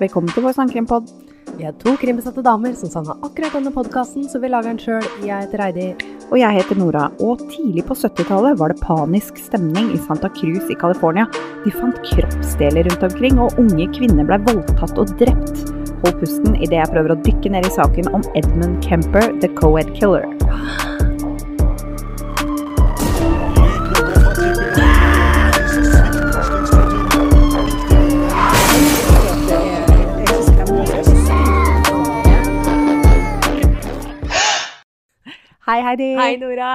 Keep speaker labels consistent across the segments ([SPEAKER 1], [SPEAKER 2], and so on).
[SPEAKER 1] Velkommen til vår sangkrimpod.
[SPEAKER 2] Vi er to krimbesatte damer som savna akkurat denne podkasten, så vi lager den sjøl. Jeg heter Heidi.
[SPEAKER 1] Og jeg heter Nora. Og tidlig på 70-tallet var det panisk stemning i Santa Cruz i California. De fant kroppsdeler rundt omkring, og unge kvinner ble voldtatt og drept. Hold pusten idet jeg prøver å dykke ned i saken om Edmund Kemper, the co-ed killer. Hei, Heidi.
[SPEAKER 2] Hei, Nora.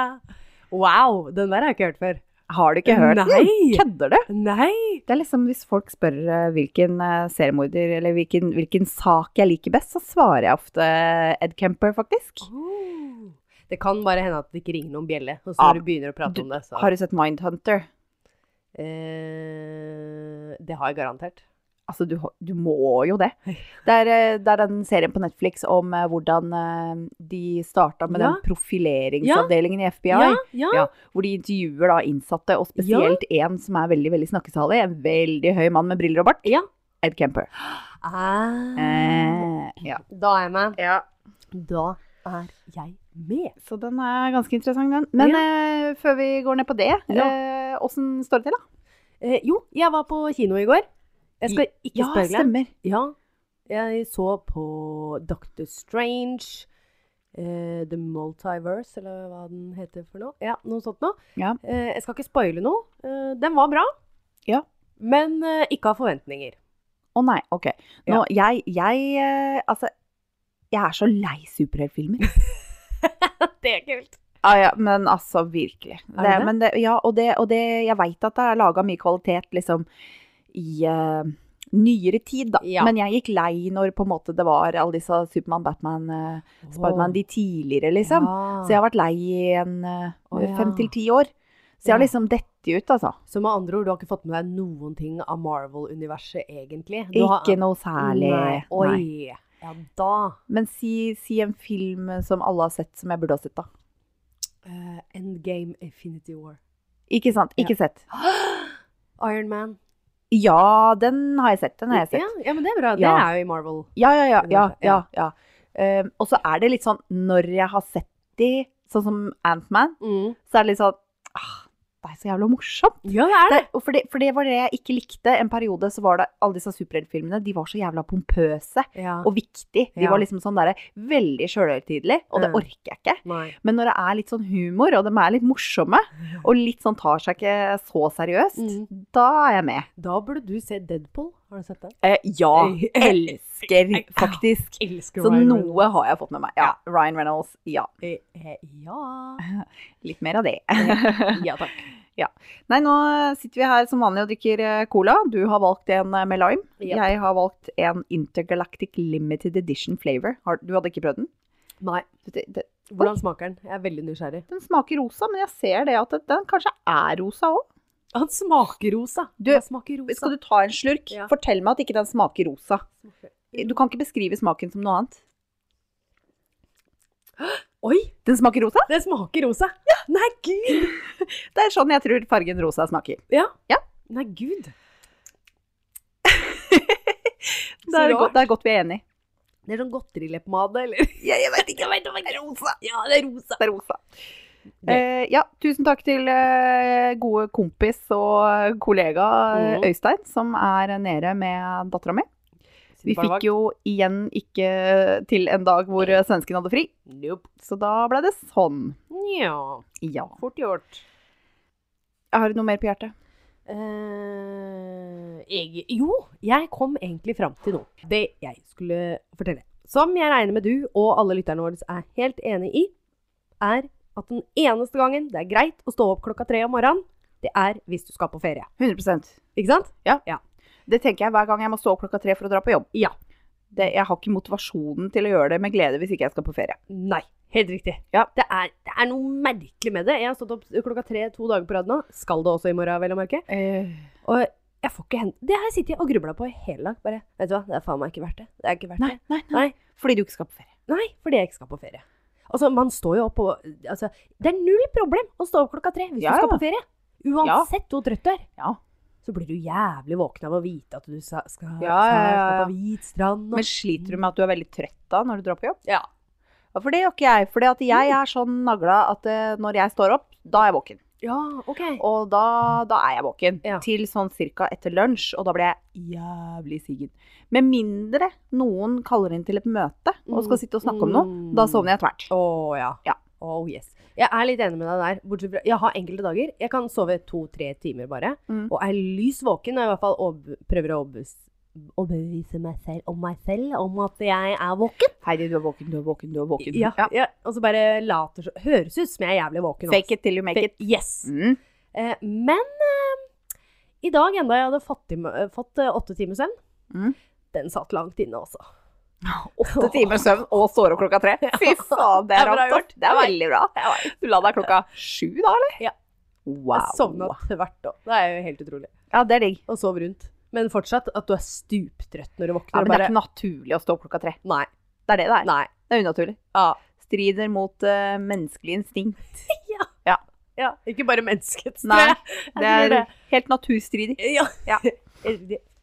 [SPEAKER 2] Wow, den der har jeg ikke hørt før.
[SPEAKER 1] Har du ikke hørt
[SPEAKER 2] Nei.
[SPEAKER 1] den? Kødder du?
[SPEAKER 2] Nei!
[SPEAKER 1] Det er liksom hvis folk spør eh, hvilken eh, seriemorder eller hvilken, hvilken sak jeg liker best, så svarer jeg ofte Ed Kemper, faktisk.
[SPEAKER 2] Oh. Det kan bare hende at det ikke ringer noen bjelle. Og så når ja. du begynner å prate
[SPEAKER 1] du-
[SPEAKER 2] om det, så
[SPEAKER 1] Har du sett Mindhunter?
[SPEAKER 2] eh, Det har jeg garantert.
[SPEAKER 1] Altså, du, du må jo det. Det er, eh, det er den serien på Netflix om eh, hvordan eh, de starta med
[SPEAKER 2] Ja.
[SPEAKER 1] den profileringsavdelingen i FBI.
[SPEAKER 2] Ja, ja.
[SPEAKER 1] Ja, hvor de intervjuer da innsatte, og spesielt en som er veldig veldig snakkesalig. En veldig høy mann med briller og bart.
[SPEAKER 2] Ja.
[SPEAKER 1] Ed Kemper.
[SPEAKER 2] Ah.
[SPEAKER 1] Eh, ja.
[SPEAKER 2] Da er jeg med.
[SPEAKER 1] ja.
[SPEAKER 2] Da er jeg med.
[SPEAKER 1] Så den er ganske interessant, den. Men eh, før vi går ned på det,
[SPEAKER 2] Ja.
[SPEAKER 1] eh, står det til, da?
[SPEAKER 2] Eh, jo, jeg var på kino i går. Jeg skal ikke
[SPEAKER 1] Ja,
[SPEAKER 2] spoile.
[SPEAKER 1] stemmer.
[SPEAKER 2] Ja, jeg så på Doctor Strange, Uh, The Multiverse, eller hva den heter for noe. Ja, noe sånt noe.
[SPEAKER 1] Ja.
[SPEAKER 2] Uh, jeg skal ikke spoile noe. Uh, den var bra.
[SPEAKER 1] Ja.
[SPEAKER 2] Men ikke av forventninger.
[SPEAKER 1] Å nei, ok. Nå, jeg, jeg eh, Altså, jeg er så lei superheltfilmer.
[SPEAKER 2] det er kult.
[SPEAKER 1] Ja, ja, men altså, virkelig.
[SPEAKER 2] Det det?
[SPEAKER 1] men det, ja, og det, og det Jeg veit at det er laga mye kvalitet, liksom, i uh, nyere tid, da.
[SPEAKER 2] Ja.
[SPEAKER 1] Men jeg gikk lei når på en måte det var alle disse Supermann, Batman, uh, Spiderman, de tidligere, liksom. Så jeg har vært lei i en eh,
[SPEAKER 2] Å, ja.
[SPEAKER 1] fem til ti år. Så jeg har liksom dette ut, altså.
[SPEAKER 2] Så med andre ord, du har ikke fått med deg noen ting av Marvel-universet, egentlig? Du har-
[SPEAKER 1] Ikke noe særlig.
[SPEAKER 2] Nei. Oi.
[SPEAKER 1] Nei.
[SPEAKER 2] Ja, da.
[SPEAKER 1] Men si, si en film som alle har sett, som jeg burde ha sett, da.
[SPEAKER 2] Uh, Endgame Infinity War.
[SPEAKER 1] Ikke sant?
[SPEAKER 2] Ja.
[SPEAKER 1] Ikke sett.
[SPEAKER 2] Iron Man.
[SPEAKER 1] Ja, den har jeg sett. Den har jeg sett.
[SPEAKER 2] Ja, ja, men det er bra. Det er jo i Marvel.
[SPEAKER 1] Ja, ja, ja. ja, ja,
[SPEAKER 2] Ja.
[SPEAKER 1] ja. Um, og så er det litt sånn, når jeg har sett de, sånn som Ant-Man,
[SPEAKER 2] Mm.
[SPEAKER 1] så er det litt sånn ah, er så jævla morsomt.
[SPEAKER 2] Ja, det er det.
[SPEAKER 1] Det, for, det, for det var det jeg ikke likte. En periode så var det alle disse superheltfilmene, de var så jævla pompøse
[SPEAKER 2] Ja.
[SPEAKER 1] og viktige. De
[SPEAKER 2] Ja.
[SPEAKER 1] var liksom sånn derre veldig sjølhøytidelige, og det
[SPEAKER 2] Mm.
[SPEAKER 1] orker jeg ikke.
[SPEAKER 2] Nei.
[SPEAKER 1] Men når det er litt sånn humor, og de er litt morsomme, og litt sånn tar seg ikke så seriøst,
[SPEAKER 2] Mm.
[SPEAKER 1] da er jeg med.
[SPEAKER 2] Da burde du se Deadpool. Har du sett den?
[SPEAKER 1] Eh, ja, elsker faktisk.
[SPEAKER 2] Jeg Elsker
[SPEAKER 1] Så noe har jeg fått med meg. Ja, Ryan Reynolds, ja.
[SPEAKER 2] Eh, eh, Ja.
[SPEAKER 1] Litt mer av det.
[SPEAKER 2] Ja takk. Ja.
[SPEAKER 1] Nei, nå sitter vi her som vanlig og drikker eh, cola. Du har valgt en eh, med lime.
[SPEAKER 2] Yep.
[SPEAKER 1] Jeg har valgt en Intergalactic Limited Edition flavor. Har, du hadde ikke prøvd den?
[SPEAKER 2] Nei.
[SPEAKER 1] Det, det,
[SPEAKER 2] Hvordan smaker den? Jeg er veldig nysgjerrig.
[SPEAKER 1] den smaker rosa, men jeg ser det at den kanskje er rosa òg.
[SPEAKER 2] Han smaker rosa.
[SPEAKER 1] Du,
[SPEAKER 2] Han smaker rosa.
[SPEAKER 1] Skal du ta en slurk?
[SPEAKER 2] Ja.
[SPEAKER 1] Fortell meg at ikke den smaker rosa. Du kan ikke beskrive smaken som noe annet.
[SPEAKER 2] Oi!
[SPEAKER 1] Den smaker rosa?
[SPEAKER 2] Den smaker rosa. Ja. Nei, gud!
[SPEAKER 1] Det er sånn jeg tror fargen rosa smaker.
[SPEAKER 2] Ja.
[SPEAKER 1] Ja.
[SPEAKER 2] Nei, gud.
[SPEAKER 1] Det er, godt, det er godt vi er enige.
[SPEAKER 2] Det er sånn godterileppepomade, eller?
[SPEAKER 1] Jeg, jeg vet ikke.
[SPEAKER 2] Jeg vet om det er rosa. Ja, det er rosa.
[SPEAKER 1] Det er rosa. Eh, ja, tusen takk til eh, gode kompis og kollega
[SPEAKER 2] Mhm.
[SPEAKER 1] Øystein, som er nede med dattera mi. Vi fikk jo igjen ikke til en dag hvor svensken hadde fri,
[SPEAKER 2] Nope.
[SPEAKER 1] så da ble det sånn.
[SPEAKER 2] Ja.
[SPEAKER 1] Ja.
[SPEAKER 2] Fort gjort.
[SPEAKER 1] Har du noe mer på hjertet?
[SPEAKER 2] Uh, jeg, jo, jeg kom egentlig fram til noe. Det jeg skulle fortelle. Som jeg regner med du og alle lytterne våre er helt enig i, er at den eneste gangen det er greit å stå opp klokka tre om morgenen, det er hvis du skal på ferie.
[SPEAKER 1] 100%
[SPEAKER 2] Ikke sant? Ja.
[SPEAKER 1] Det tenker jeg hver gang jeg må stå opp klokka tre for å dra på jobb.
[SPEAKER 2] Ja.
[SPEAKER 1] Det, jeg har ikke motivasjonen til å gjøre det med glede hvis ikke jeg skal på ferie.
[SPEAKER 2] Nei. Helt riktig.
[SPEAKER 1] Ja.
[SPEAKER 2] Det, er, det er noe merkelig med det. Jeg har stått opp klokka tre to dager på rad nå. Skal det også i morgen, vel å merke. Og jeg får ikke hente Det har jeg sittet og grubla på i hele dag. Bare, vet du hva, det er faen meg ikke verdt det. Det er ikke verdt
[SPEAKER 1] Nei,
[SPEAKER 2] det.
[SPEAKER 1] nei, nei.
[SPEAKER 2] Nei.
[SPEAKER 1] Fordi du ikke skal på ferie.
[SPEAKER 2] Nei, fordi jeg ikke skal på ferie. Altså, man står jo opp og altså, Det er null problem å stå opp klokka tre hvis
[SPEAKER 1] Ja,
[SPEAKER 2] du skal på ferie. Uansett hvor trøtt du er.
[SPEAKER 1] Ja.
[SPEAKER 2] så blir du jævlig våken av å vite at du skal, skal,
[SPEAKER 1] skal
[SPEAKER 2] på hvit strand. og-
[SPEAKER 1] Men sliter du med at du er veldig trøtt da når du drar på jobb?
[SPEAKER 2] Ja.
[SPEAKER 1] For det gjør ikke jeg. For jeg er sånn nagla at eh, når jeg står opp, da er jeg våken.
[SPEAKER 2] Ja, ok.
[SPEAKER 1] Og da, da er jeg våken.
[SPEAKER 2] Ja.
[SPEAKER 1] Til sånn cirka etter lunsj, og da blir jeg jævlig sigen. Med mindre noen kaller inn til et møte og skal sitte og snakke om noe,
[SPEAKER 2] Mm.
[SPEAKER 1] da sovner jeg tvert.
[SPEAKER 2] Å ja.
[SPEAKER 1] Ja.
[SPEAKER 2] Oh, yes. Jeg er litt enig med deg der. Bortsett fra Jeg har enkelte dager. Jeg kan sove to-tre timer bare.
[SPEAKER 1] Mm.
[SPEAKER 2] Og er lys våken. Og i hvert fall prøver å overbevise, overbevise meg selv om meg selv om at jeg er våken.
[SPEAKER 1] Heidi, du er våken, du er våken, du er våken.
[SPEAKER 2] Ja, ja. Og så bare later så Høres ut som jeg er jævlig våken.
[SPEAKER 1] Fake it till you make it.
[SPEAKER 2] Yes.
[SPEAKER 1] Mm.
[SPEAKER 2] Eh, men eh, i dag, enda jeg hadde fått, fått eh, åtte timer søvn,
[SPEAKER 1] Mm.
[SPEAKER 2] den satt langt inne, altså.
[SPEAKER 1] Åtte timer søvn og står opp klokka tre. Fy faen, det er
[SPEAKER 2] bra gjort.
[SPEAKER 1] Det er veldig bra. Du la deg klokka sju da, eller?
[SPEAKER 2] Ja.
[SPEAKER 1] Wow.
[SPEAKER 2] Jeg sovna tvert òg. Det er jo helt utrolig.
[SPEAKER 1] Ja, det er digg.
[SPEAKER 2] Og sov rundt. Men fortsatt at du er stuptrøtt når du våkner.
[SPEAKER 1] Ja, men det er ikke naturlig å stå opp klokka tre.
[SPEAKER 2] Nei.
[SPEAKER 1] Det er det det er.
[SPEAKER 2] Nei.
[SPEAKER 1] Det er unaturlig.
[SPEAKER 2] Ja.
[SPEAKER 1] Strider mot uh, menneskelig instinkt.
[SPEAKER 2] ja. ja. ja. Ikke bare menneskets, tror
[SPEAKER 1] Nei,
[SPEAKER 2] jeg.
[SPEAKER 1] Det er helt naturstridig.
[SPEAKER 2] Ja.
[SPEAKER 1] Ja.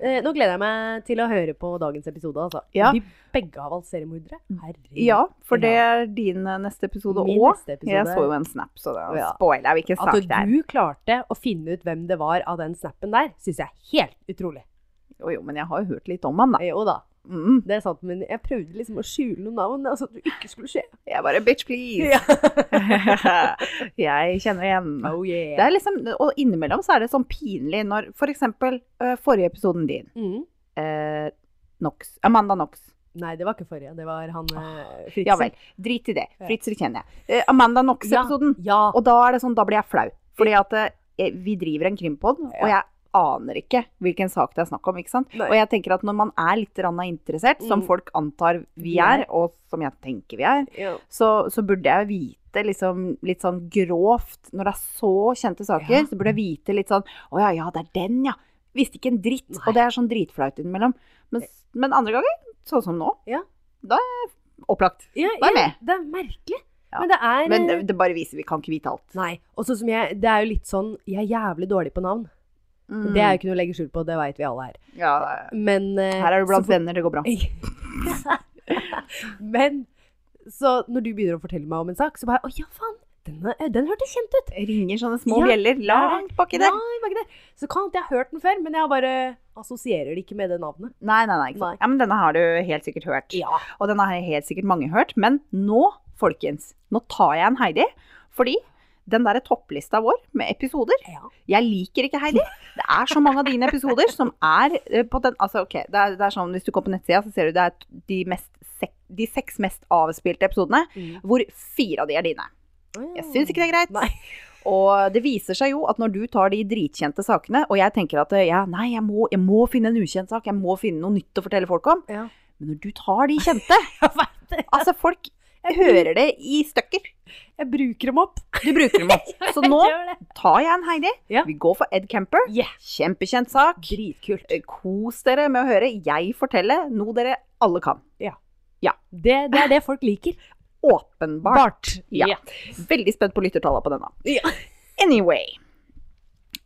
[SPEAKER 2] Eh, nå gleder jeg meg til å høre på dagens episode. Altså.
[SPEAKER 1] Ja.
[SPEAKER 2] Vi begge har valgt seriemordere. Herregud.
[SPEAKER 1] Ja, for det er din eh, neste episode òg. Jeg så jo en snap, så det
[SPEAKER 2] Ja.
[SPEAKER 1] spoiler jeg ikke
[SPEAKER 2] At
[SPEAKER 1] sagt der.
[SPEAKER 2] du klarte å finne ut hvem det var av den snappen der, syns jeg er helt utrolig.
[SPEAKER 1] Jo, jo, men jeg har jo hørt litt om han, da.
[SPEAKER 2] Jo da,
[SPEAKER 1] Mm.
[SPEAKER 2] det er sant, men jeg prøvde liksom å skjule noen navn, altså at det ikke skulle skje.
[SPEAKER 1] Jeg bare bitch, please.
[SPEAKER 2] Ja.
[SPEAKER 1] jeg kjenner igjen.
[SPEAKER 2] Oh yeah.
[SPEAKER 1] Det er liksom, og innimellom så er det sånn pinlig når for eksempel øh, forrige episoden din,
[SPEAKER 2] Mm.
[SPEAKER 1] eh, Nox, Amanda Nox.
[SPEAKER 2] Nei, det var ikke forrige. Det var han uh, Fritz.
[SPEAKER 1] Ja vel, drit i det.
[SPEAKER 2] Ja.
[SPEAKER 1] Fritzer kjenner jeg. Eh, Amanda Nox-episoden.
[SPEAKER 2] Ja.
[SPEAKER 1] Og da er det sånn, da blir jeg flau. Fordi at eh, vi driver en krimpod, og jeg aner ikke hvilken sak det er snakk om, ikke sant?
[SPEAKER 2] Nei.
[SPEAKER 1] Og jeg tenker at når man er litt interessert, som
[SPEAKER 2] Mm.
[SPEAKER 1] folk antar vi
[SPEAKER 2] er.
[SPEAKER 1] og som jeg tenker vi er,
[SPEAKER 2] ja.
[SPEAKER 1] så, så burde jeg vite liksom litt sånn grovt Når det er så kjente saker,
[SPEAKER 2] Ja.
[SPEAKER 1] så burde jeg vite litt sånn Å ja, ja, det er den, ja. Visste ikke en dritt.
[SPEAKER 2] Nei.
[SPEAKER 1] Og det er sånn dritflaut innimellom. Men, men andre ganger, sånn som nå,
[SPEAKER 2] Ja.
[SPEAKER 1] da er opplagt.
[SPEAKER 2] Ja,
[SPEAKER 1] Da er jeg
[SPEAKER 2] ja,
[SPEAKER 1] med.
[SPEAKER 2] Det er merkelig.
[SPEAKER 1] Ja.
[SPEAKER 2] Men det er
[SPEAKER 1] Men
[SPEAKER 2] eh,
[SPEAKER 1] det, det bare viser vi kan ikke vite alt.
[SPEAKER 2] Nei. Og som jeg Det er jo litt sånn Jeg er jævlig dårlig på navn.
[SPEAKER 1] Mm.
[SPEAKER 2] Det er jo ikke noe å legge skjul på, det veit vi alle her.
[SPEAKER 1] ja,
[SPEAKER 2] Men uh,
[SPEAKER 1] Her er du blant
[SPEAKER 2] så
[SPEAKER 1] venner, det går bra.
[SPEAKER 2] Men så når du begynner å fortelle meg om en sak, så bare Å ja, faen! Den, eh, den hørtes kjent ut!
[SPEAKER 1] Ringer sånne små
[SPEAKER 2] Ja,
[SPEAKER 1] bjeller langt baki der.
[SPEAKER 2] Nei, ikke det. Så kan hende jeg har hørt den før, men jeg bare assosierer det ikke med det navnet.
[SPEAKER 1] Nei, nei, nei.
[SPEAKER 2] Nei.
[SPEAKER 1] Ja, men denne har du helt sikkert hørt.
[SPEAKER 2] Ja.
[SPEAKER 1] Og denne har helt sikkert mange hørt. Men nå, folkens, nå tar jeg en Heidi. Fordi den der topplista vår med episoder
[SPEAKER 2] ja.
[SPEAKER 1] Jeg liker ikke Heidi. Det er så mange av dine episoder som er eh, på den Altså, OK, det er, det er sånn hvis du går på nettsida, så ser du det er de, mest, de seks mest avspilte episodene,
[SPEAKER 2] Mm.
[SPEAKER 1] hvor fire av de er dine. Jeg syns ikke det er greit.
[SPEAKER 2] Nei.
[SPEAKER 1] Og det viser seg jo at når du tar de dritkjente sakene, og jeg tenker at ja, nei, jeg må, jeg må finne en ukjent sak, jeg må finne noe nytt å fortelle folk om.
[SPEAKER 2] Ja.
[SPEAKER 1] Men når du tar de kjente. Altså, folk hører det i stykker.
[SPEAKER 2] Jeg bruker dem opp.
[SPEAKER 1] Du bruker dem opp. Så nå
[SPEAKER 2] Jeg
[SPEAKER 1] tar jeg en Heidi.
[SPEAKER 2] Ja.
[SPEAKER 1] Vi går for Ed Kemper.
[SPEAKER 2] Yeah.
[SPEAKER 1] Kjempekjent sak.
[SPEAKER 2] Dritkult.
[SPEAKER 1] Eh, Kos dere med å høre jeg fortelle noe dere alle kan.
[SPEAKER 2] Det, det er det folk liker.
[SPEAKER 1] Åpenbart. Ja.
[SPEAKER 2] Yeah.
[SPEAKER 1] Veldig spent på lyttertallene på denne.
[SPEAKER 2] Yeah.
[SPEAKER 1] Anyway.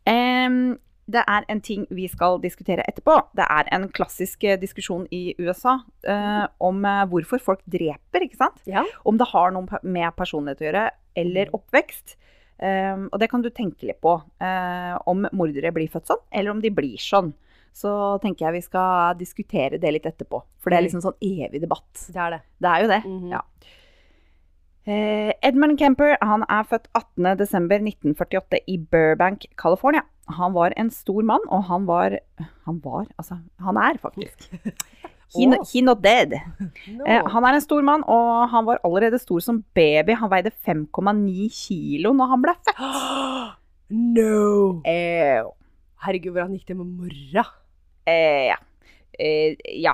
[SPEAKER 1] Em, det er en ting vi skal diskutere etterpå. Det er en klassisk eh, diskusjon i USA eh, om eh, hvorfor folk dreper, ikke sant?
[SPEAKER 2] Ja.
[SPEAKER 1] Om det har noe med personlighet å gjøre, eller oppvekst. Em, og det kan du tenke litt på. eh, om mordere blir født sånn, eller om de blir sånn. Så tenker jeg vi skal diskutere det litt etterpå. For det er liksom sånn evig debatt.
[SPEAKER 2] Det er det.
[SPEAKER 1] Det er jo det.
[SPEAKER 2] Mhm.
[SPEAKER 1] Ja. Eh, Edmund Kemper han er født 18.12.1948 i Burbank, California. Han var en stor mann, og han var Han var, altså. Han er faktisk. He, he not dead.
[SPEAKER 2] No.
[SPEAKER 1] Eh, han er en stor mann, og han var allerede stor som baby. Han veide 5,9 kilo når han ble født.
[SPEAKER 2] no!
[SPEAKER 1] Eh,
[SPEAKER 2] Herregud, hvordan gikk det med mora?
[SPEAKER 1] eh, ja. Eh, ja.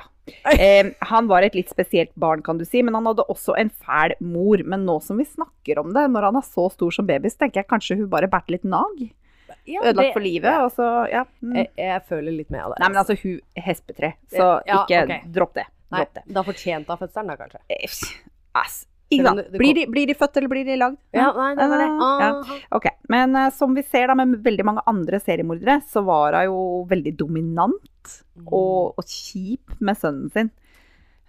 [SPEAKER 1] Eh, han var et litt spesielt barn, kan du si, men han hadde også en fæl mor. Men nå som vi snakker om det, når han er så stor som baby, så tenker jeg kanskje hun bare bærte litt nag.
[SPEAKER 2] Ja,
[SPEAKER 1] Ødelagt for livet, Ja. så, ja. Mm.
[SPEAKER 2] Jeg, jeg føler litt med av det.
[SPEAKER 1] Nei, men altså, hun hespetre, så ikke
[SPEAKER 2] okay.
[SPEAKER 1] dropp det.
[SPEAKER 2] Nei,
[SPEAKER 1] Dropp det.
[SPEAKER 2] Da fortjente hun fødselen, da, kanskje.
[SPEAKER 1] Eh, Ass, Ikke sant? Blir de, blir de født, eller blir de lagd?
[SPEAKER 2] Ja, nei, nei, nei, det.
[SPEAKER 1] Ja. Okay. Men uh, som vi ser da med veldig mange andre seriemordere, så var hun jo veldig dominant og, og kjip med sønnen sin.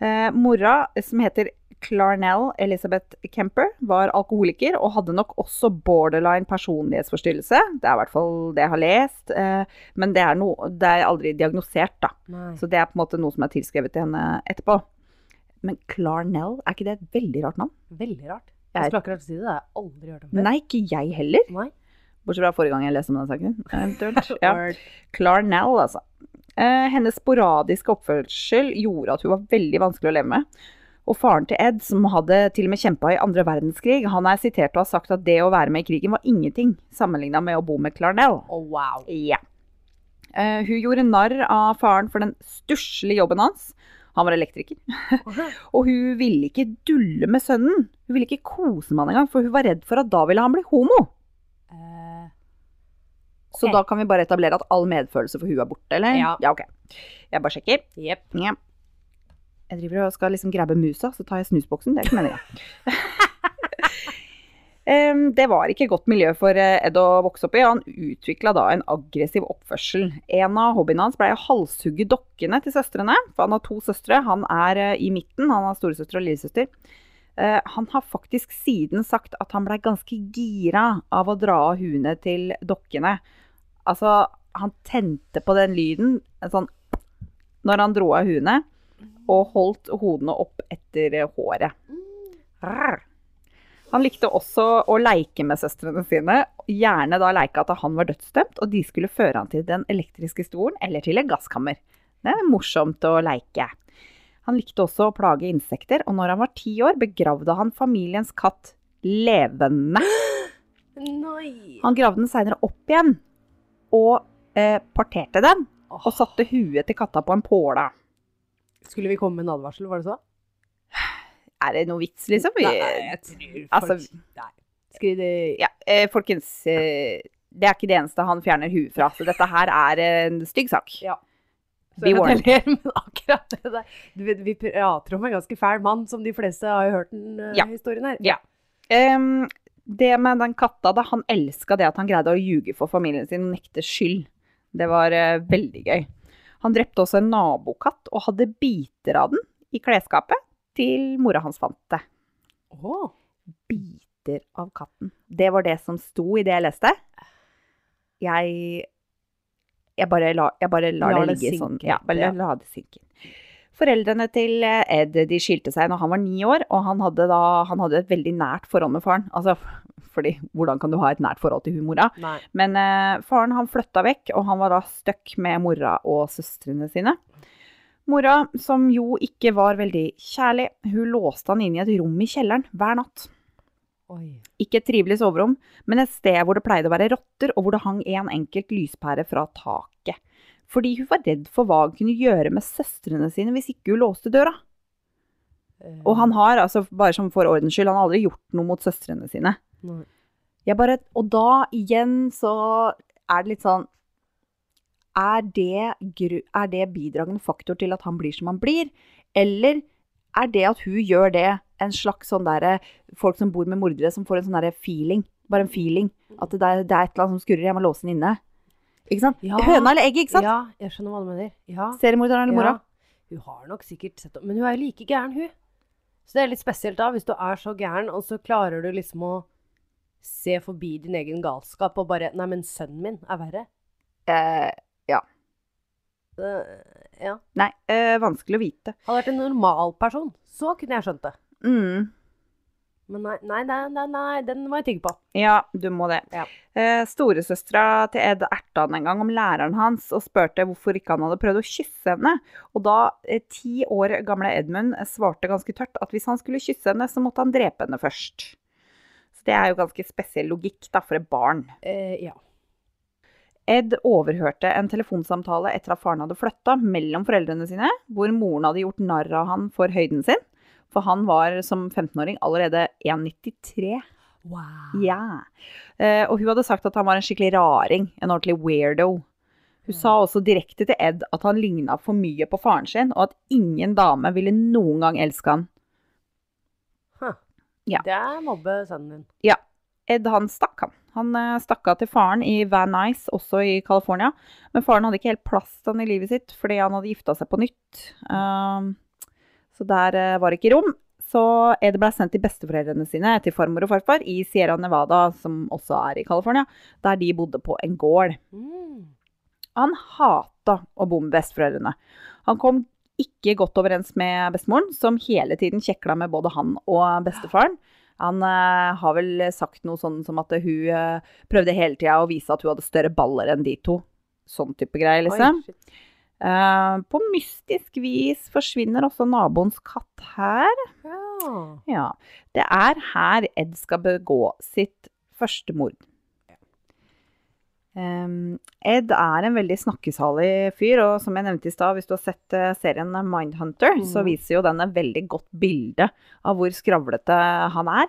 [SPEAKER 1] Eh, mora, som heter Clarnell Elizabeth Kemper, var alkoholiker og hadde nok også borderline personlighetsforstyrrelse. Det er i hvert fall det jeg har lest. Eh, men det er, no, det er aldri diagnosert, da.
[SPEAKER 2] Nei.
[SPEAKER 1] Så det er på en måte noe som er tilskrevet til henne etterpå. Men Clarnell, er ikke det et veldig rart navn?
[SPEAKER 2] Veldig rart.
[SPEAKER 1] Jeg-
[SPEAKER 2] Jeg skulle akkurat si det. Det har jeg aldri hørt om før.
[SPEAKER 1] Nei, ikke jeg heller.
[SPEAKER 2] Nei.
[SPEAKER 1] Bortsett fra forrige gang jeg leste om den saken. Eventuelt. Ja. Clarnell, altså. Eh, hennes sporadiske oppførsel gjorde at hun var veldig vanskelig å leve med. Og faren til Ed, som hadde til og med kjempa i andre verdenskrig, han er sitert og har sagt at det å være med i krigen var ingenting sammenligna med å bo med Clarnell.
[SPEAKER 2] Å, wow.
[SPEAKER 1] Ja. Eh, hun gjorde narr av faren for den stusslige jobben hans. Han var elektriker. Og hun ville ikke dulle med sønnen. Hun ville ikke kose med han engang, for hun var redd for at da ville han bli homo.
[SPEAKER 2] Eh,
[SPEAKER 1] Så da kan vi bare etablere at all medfølelse for hun er borte, eller?
[SPEAKER 2] Ja.
[SPEAKER 1] ok. Jeg bare sjekker.
[SPEAKER 2] Yep.
[SPEAKER 1] Ja. Jeg driver og skal liksom grabbe musa, så tar jeg snusboksen. Det er ikke meninga. um, det var ikke godt miljø for eh, Ed å vokse opp i. Han utvikla da en aggressiv oppførsel. En av hobbyene hans ble å halshugge dokkene til søstrene. For han har to søstre. Han er eh, i midten. Han har storesøster og lillesøster. Eh, han har faktisk siden sagt at han blei ganske gira av å dra av huene til dokkene. Altså, han tente på den lyden sånn når han dro av huene, og holdt hodene opp etter håret. Rrr. Han likte også å leke med søstrene sine, gjerne da leke at han var dødsdømt, og de skulle føre han til den elektriske stolen eller til et gasskammer. Det er morsomt å leke. Han likte også å plage insekter, og når han var ti år, begravde han familiens katt levende.
[SPEAKER 2] Nei.
[SPEAKER 1] Han gravde den seinere opp igjen, og eh, parterte den, og satte huet til katta på en påle.
[SPEAKER 2] Skulle vi komme med en advarsel, var det så?
[SPEAKER 1] Er det noe vits, liksom? Vi,
[SPEAKER 2] Nei, jeg tror folk
[SPEAKER 1] altså,
[SPEAKER 2] Nei. Skriv det
[SPEAKER 1] ja, eh, folkens, eh, det er ikke det eneste han fjerner huet fra, så dette her er en stygg sak.
[SPEAKER 2] Ja.
[SPEAKER 1] Be warned.
[SPEAKER 2] Ler, men akkurat det der du vet, Vi prater om en ganske fæl mann, som de fleste har hørt den uh,
[SPEAKER 1] Ja.
[SPEAKER 2] historien her.
[SPEAKER 1] Ja. Um, det med den katta, da, han elska det at han greide å ljuge for familien sin og nekte skyld. Det var uh, veldig gøy. Han drepte også en nabokatt og hadde biter av den i klesskapet til mora hans fant det.
[SPEAKER 2] Åh,
[SPEAKER 1] Biter av katten. Det var det som sto i det jeg leste. Jeg jeg bare, la, jeg bare lar
[SPEAKER 2] la
[SPEAKER 1] det
[SPEAKER 2] det
[SPEAKER 1] ligge
[SPEAKER 2] synke
[SPEAKER 1] sånn. Ja, bare
[SPEAKER 2] ja.
[SPEAKER 1] la det synke. Foreldrene til eh, Ed de skilte seg når han var ni år, og han hadde, da, han hadde et veldig nært forhold med faren. Altså, fordi hvordan kan du ha et nært forhold til hun mora? Men eh, faren han flytta vekk, og han var da stuck med mora og søstrene sine. Mora, som jo ikke var veldig kjærlig, hun låste han inn i et rom i kjelleren hver natt.
[SPEAKER 2] Oi.
[SPEAKER 1] Ikke et trivelig soverom, men et sted hvor det pleide å være rotter, og hvor det hang en enkelt lyspære fra taket. Fordi hun var redd for hva hun kunne gjøre med søstrene sine hvis ikke hun låste døra.
[SPEAKER 2] Eh,
[SPEAKER 1] Og han har, altså bare som for ordens skyld, han har aldri gjort noe mot søstrene sine. Jeg bare, og da igjen så er det litt sånn er det, er det bidragende faktor til at han blir som han blir? Eller er det at hun gjør det, en slags sånn derre Folk som bor med mordere, som får en sånn derre feeling. Bare en feeling. At det er, det er et eller annet som skurrer, jeg må låse den inne. Ikke sant?
[SPEAKER 2] Ja.
[SPEAKER 1] Høna eller egget, ikke sant?
[SPEAKER 2] Ja, jeg skjønner hva du mener. Ja.
[SPEAKER 1] Seriemorderen eller mora.
[SPEAKER 2] Ja. Hun har nok sikkert sett Men hun er jo like gæren, hun. Så det er litt spesielt da, hvis du er så gæren, og så klarer du liksom å se forbi din egen galskap og bare Nei, men sønnen min er verre.
[SPEAKER 1] Eh,
[SPEAKER 2] Uh, ja.
[SPEAKER 1] nei, eh, vanskelig å vite.
[SPEAKER 2] Hadde vært en normal person, så kunne jeg skjønt det.
[SPEAKER 1] Mm.
[SPEAKER 2] Men nei, nei, nei, nei, nei den må jeg tygge på.
[SPEAKER 1] Ja, du må det.
[SPEAKER 2] Ja.
[SPEAKER 1] Eh, Storesøstera til Ed erta han en gang om læreren hans og spurte hvorfor ikke han hadde prøvd å kysse henne. Og da eh, ti år gamle Edmund eh, svarte ganske tørt at hvis han skulle kysse henne, så måtte han drepe henne først. Så det er jo ganske spesiell logikk da, for et barn.
[SPEAKER 2] Eh, ja.
[SPEAKER 1] Ed overhørte en telefonsamtale etter at faren hadde flytta mellom foreldrene sine, hvor moren hadde gjort narr av han for høyden sin. For han var som 15-åring allerede 1,93.
[SPEAKER 2] Wow.
[SPEAKER 1] Yeah. Eh, og hun hadde sagt at han var en skikkelig raring, en ordentlig weirdo. Hun sa også direkte til Ed at han ligna for mye på faren sin, og at ingen dame ville noen gang elske han.
[SPEAKER 2] Huh.
[SPEAKER 1] Ja.
[SPEAKER 2] Det er mobbe sønnen din.
[SPEAKER 1] Ed han stakk, han. Han eh, stakk av til faren i Van Nuys, også i California. Men faren hadde ikke helt plass til han i livet sitt, fordi han hadde gifta seg på nytt. Um, så der eh, var det ikke rom. Så Ed ble sendt til besteforeldrene sine, til farmor og farfar, i Sierra Nevada, som også er i California, der de bodde på en gård.
[SPEAKER 2] Mm.
[SPEAKER 1] Han hata å bo med besteforeldrene. Han kom ikke godt overens med bestemoren, som hele tiden kjekla med både han og bestefaren. Han uh, har vel sagt noe sånn som at hun uh, prøvde hele tida å vise at hun hadde større baller enn de to. Sånn type greier, liksom.
[SPEAKER 2] Oi,
[SPEAKER 1] på mystisk vis forsvinner også naboens katt her.
[SPEAKER 2] Ja.
[SPEAKER 1] Ja. Det er her Ed skal begå sitt første mord. Um, Ed er en veldig snakkesalig fyr, og som jeg nevnte i stad, hvis du har sett eh, serien Mindhunter, så
[SPEAKER 2] Mhm.
[SPEAKER 1] viser jo den et veldig godt bilde av hvor skravlete han er.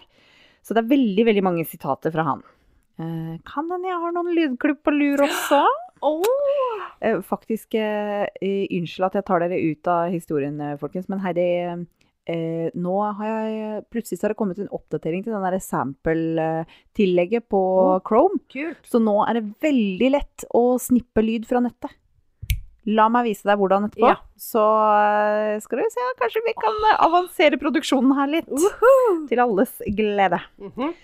[SPEAKER 1] Så det er veldig, veldig mange sitater fra han. Uh, kan hende jeg har noen lydklubb på lur også? Eh, faktisk, eh, eh, unnskyld at jeg tar dere ut av historien, folkens, men Heidi, eh, nå har jeg plutselig har det kommet en oppdatering til den der sample-tillegget på
[SPEAKER 2] oh,
[SPEAKER 1] Chrome.
[SPEAKER 2] Kult.
[SPEAKER 1] Så nå er det veldig lett å snippe lyd fra nettet. La meg vise deg hvordan etterpå.
[SPEAKER 2] Ja.
[SPEAKER 1] Så skal du se, kanskje vi kan avansere produksjonen her litt.
[SPEAKER 2] Woohoo!
[SPEAKER 1] Til alles glede.
[SPEAKER 2] Mhm.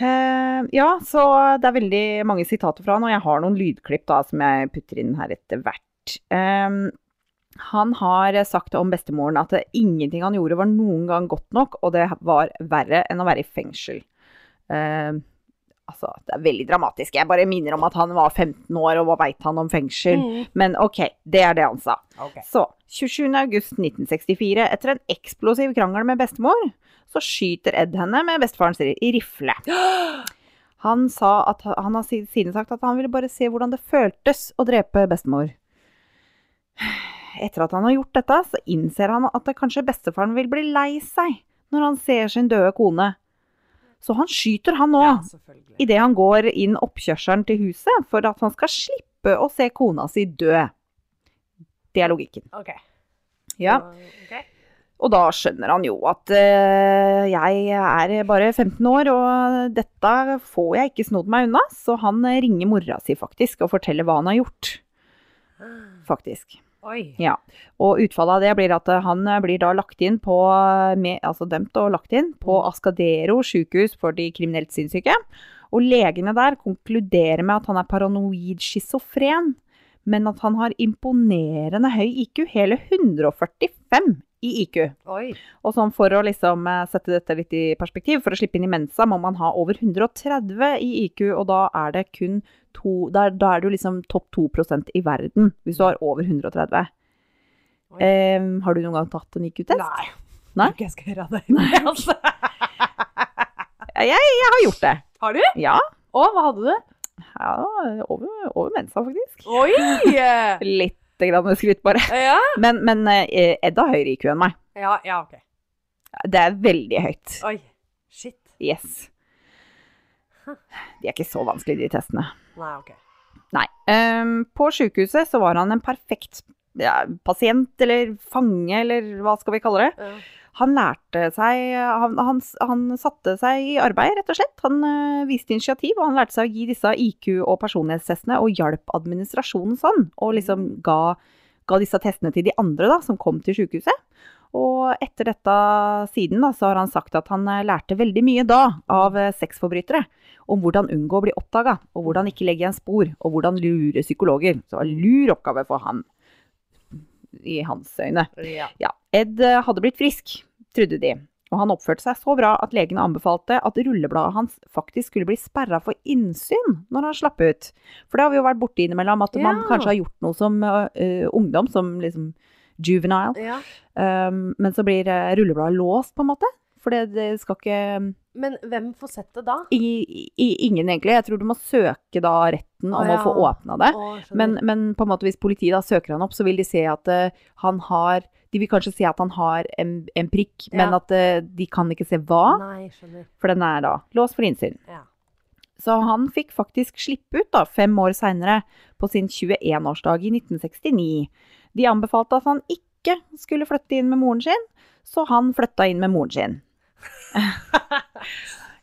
[SPEAKER 1] Eh, ja, så det er veldig mange sitater fra han, og jeg har noen lydklipp da, som jeg putter inn her etter hvert. Um, han har sagt om bestemoren at ingenting han gjorde var noen gang godt nok, og det var verre enn å være i fengsel. Uh, altså, det er veldig dramatisk. Jeg bare minner om at han var 15 år, og hva veit han om fengsel?
[SPEAKER 2] Mm.
[SPEAKER 1] Men ok, det er det han sa.
[SPEAKER 2] Okay.
[SPEAKER 1] Så, 27.8.1964, etter en eksplosiv krangel med bestemor, så skyter Ed henne med bestefaren sin i rifle. Han, sa at, han har siden sagt at han ville bare se hvordan det føltes å drepe bestemor. Etter at han har gjort dette, så innser han at det kanskje bestefaren vil bli lei seg når han ser sin døde kone. Så han skyter han òg,
[SPEAKER 2] ja,
[SPEAKER 1] idet han går inn oppkjørselen til huset, for at han skal slippe å se kona si dø. Det er logikken.
[SPEAKER 2] Ok.
[SPEAKER 1] Ja.
[SPEAKER 2] Ok.
[SPEAKER 1] Og da skjønner han jo at eh, jeg er bare 15 år, og dette får jeg ikke snodd meg unna. Så han ringer mora si faktisk og forteller hva han har gjort. Faktisk.
[SPEAKER 2] Oi.
[SPEAKER 1] Ja. Og utfallet av det blir at han blir da lagt inn på, med, altså dømt og lagt inn på Ascadero sykehus for de kriminelt sinnssyke. Og legene der konkluderer med at han er paranoid schizofren, men at han har imponerende høy IQ, hele 145 i IQ.
[SPEAKER 2] Oi.
[SPEAKER 1] Og sånn for å liksom eh, sette dette litt i perspektiv, for å slippe inn i Mensa må man ha over 130 i IQ, og da er det kun to Da da er du liksom topp 2 i verden, hvis du har over 130.
[SPEAKER 2] Oi.
[SPEAKER 1] Eh, har du noen gang tatt en IQ-test?
[SPEAKER 2] Nei.
[SPEAKER 1] Nei?
[SPEAKER 2] Tror ikke jeg skal gjøre det.
[SPEAKER 1] Nei.
[SPEAKER 2] altså.
[SPEAKER 1] Jeg, jeg har gjort det.
[SPEAKER 2] Har du?
[SPEAKER 1] Ja.
[SPEAKER 2] Og hva hadde du?
[SPEAKER 1] ja over, over Mensa, faktisk.
[SPEAKER 2] Oi!
[SPEAKER 1] Litt grann skryt, bare.
[SPEAKER 2] ja.
[SPEAKER 1] Men, men eh, Edda har høyere IQ enn meg.
[SPEAKER 2] ja. Ja, ok.
[SPEAKER 1] Det er veldig høyt.
[SPEAKER 2] Oi. Shit.
[SPEAKER 1] Yes. De er ikke så vanskelige, de testene.
[SPEAKER 2] Nei, ok.
[SPEAKER 1] Nei. Um, på sykehuset så var han en perfekt ja, pasient, eller fange, eller hva skal vi kalle det.
[SPEAKER 2] Ja.
[SPEAKER 1] Han lærte seg han, han, han satte seg i arbeid, rett og slett. Han uh, viste initiativ, og han lærte seg å gi disse IQ- og personlighetstestene, og hjalp administrasjonen sånn. Og liksom ga, ga disse testene til de andre da, som kom til sykehuset. Og etter dette siden da, så har han sagt at han eh, lærte veldig mye da av eh, sexforbrytere. Om hvordan unngå å bli oppdaga, og hvordan ikke legge igjen spor, og hvordan lure psykologer. Så det var en lur oppgave for han, i hans øyne.
[SPEAKER 2] Ja.
[SPEAKER 1] Ja, Ed eh, hadde blitt frisk, trodde de. Og han oppførte seg så bra at legene anbefalte at rullebladet hans faktisk skulle bli sperra for innsyn når han slapp ut. For det har vi jo vært borti innimellom, at man kanskje har gjort noe som uh, ungdom, som liksom juvenile.
[SPEAKER 2] ja.
[SPEAKER 1] Um, men så blir rullebladet låst, på en måte. For det, det skal ikke
[SPEAKER 2] Men hvem får sett det da?
[SPEAKER 1] i, i, Ingen, egentlig. Jeg tror du må søke da retten om
[SPEAKER 2] Å, ja.
[SPEAKER 1] å få åpna det.
[SPEAKER 2] Å.
[SPEAKER 1] Men, men på en måte hvis politiet da søker han opp, så vil de se at uh, han har De vil kanskje se at han har en, en prikk, men at uh, de kan ikke se hva,
[SPEAKER 2] Nei, skjønner.
[SPEAKER 1] for den er da låst for innsyn.
[SPEAKER 2] Ja.
[SPEAKER 1] Så han fikk faktisk slippe ut da, fem år seinere, på sin 21-årsdag i 1969. De anbefalte at han ikke skulle flytte inn med moren sin, så han flytta inn med moren sin.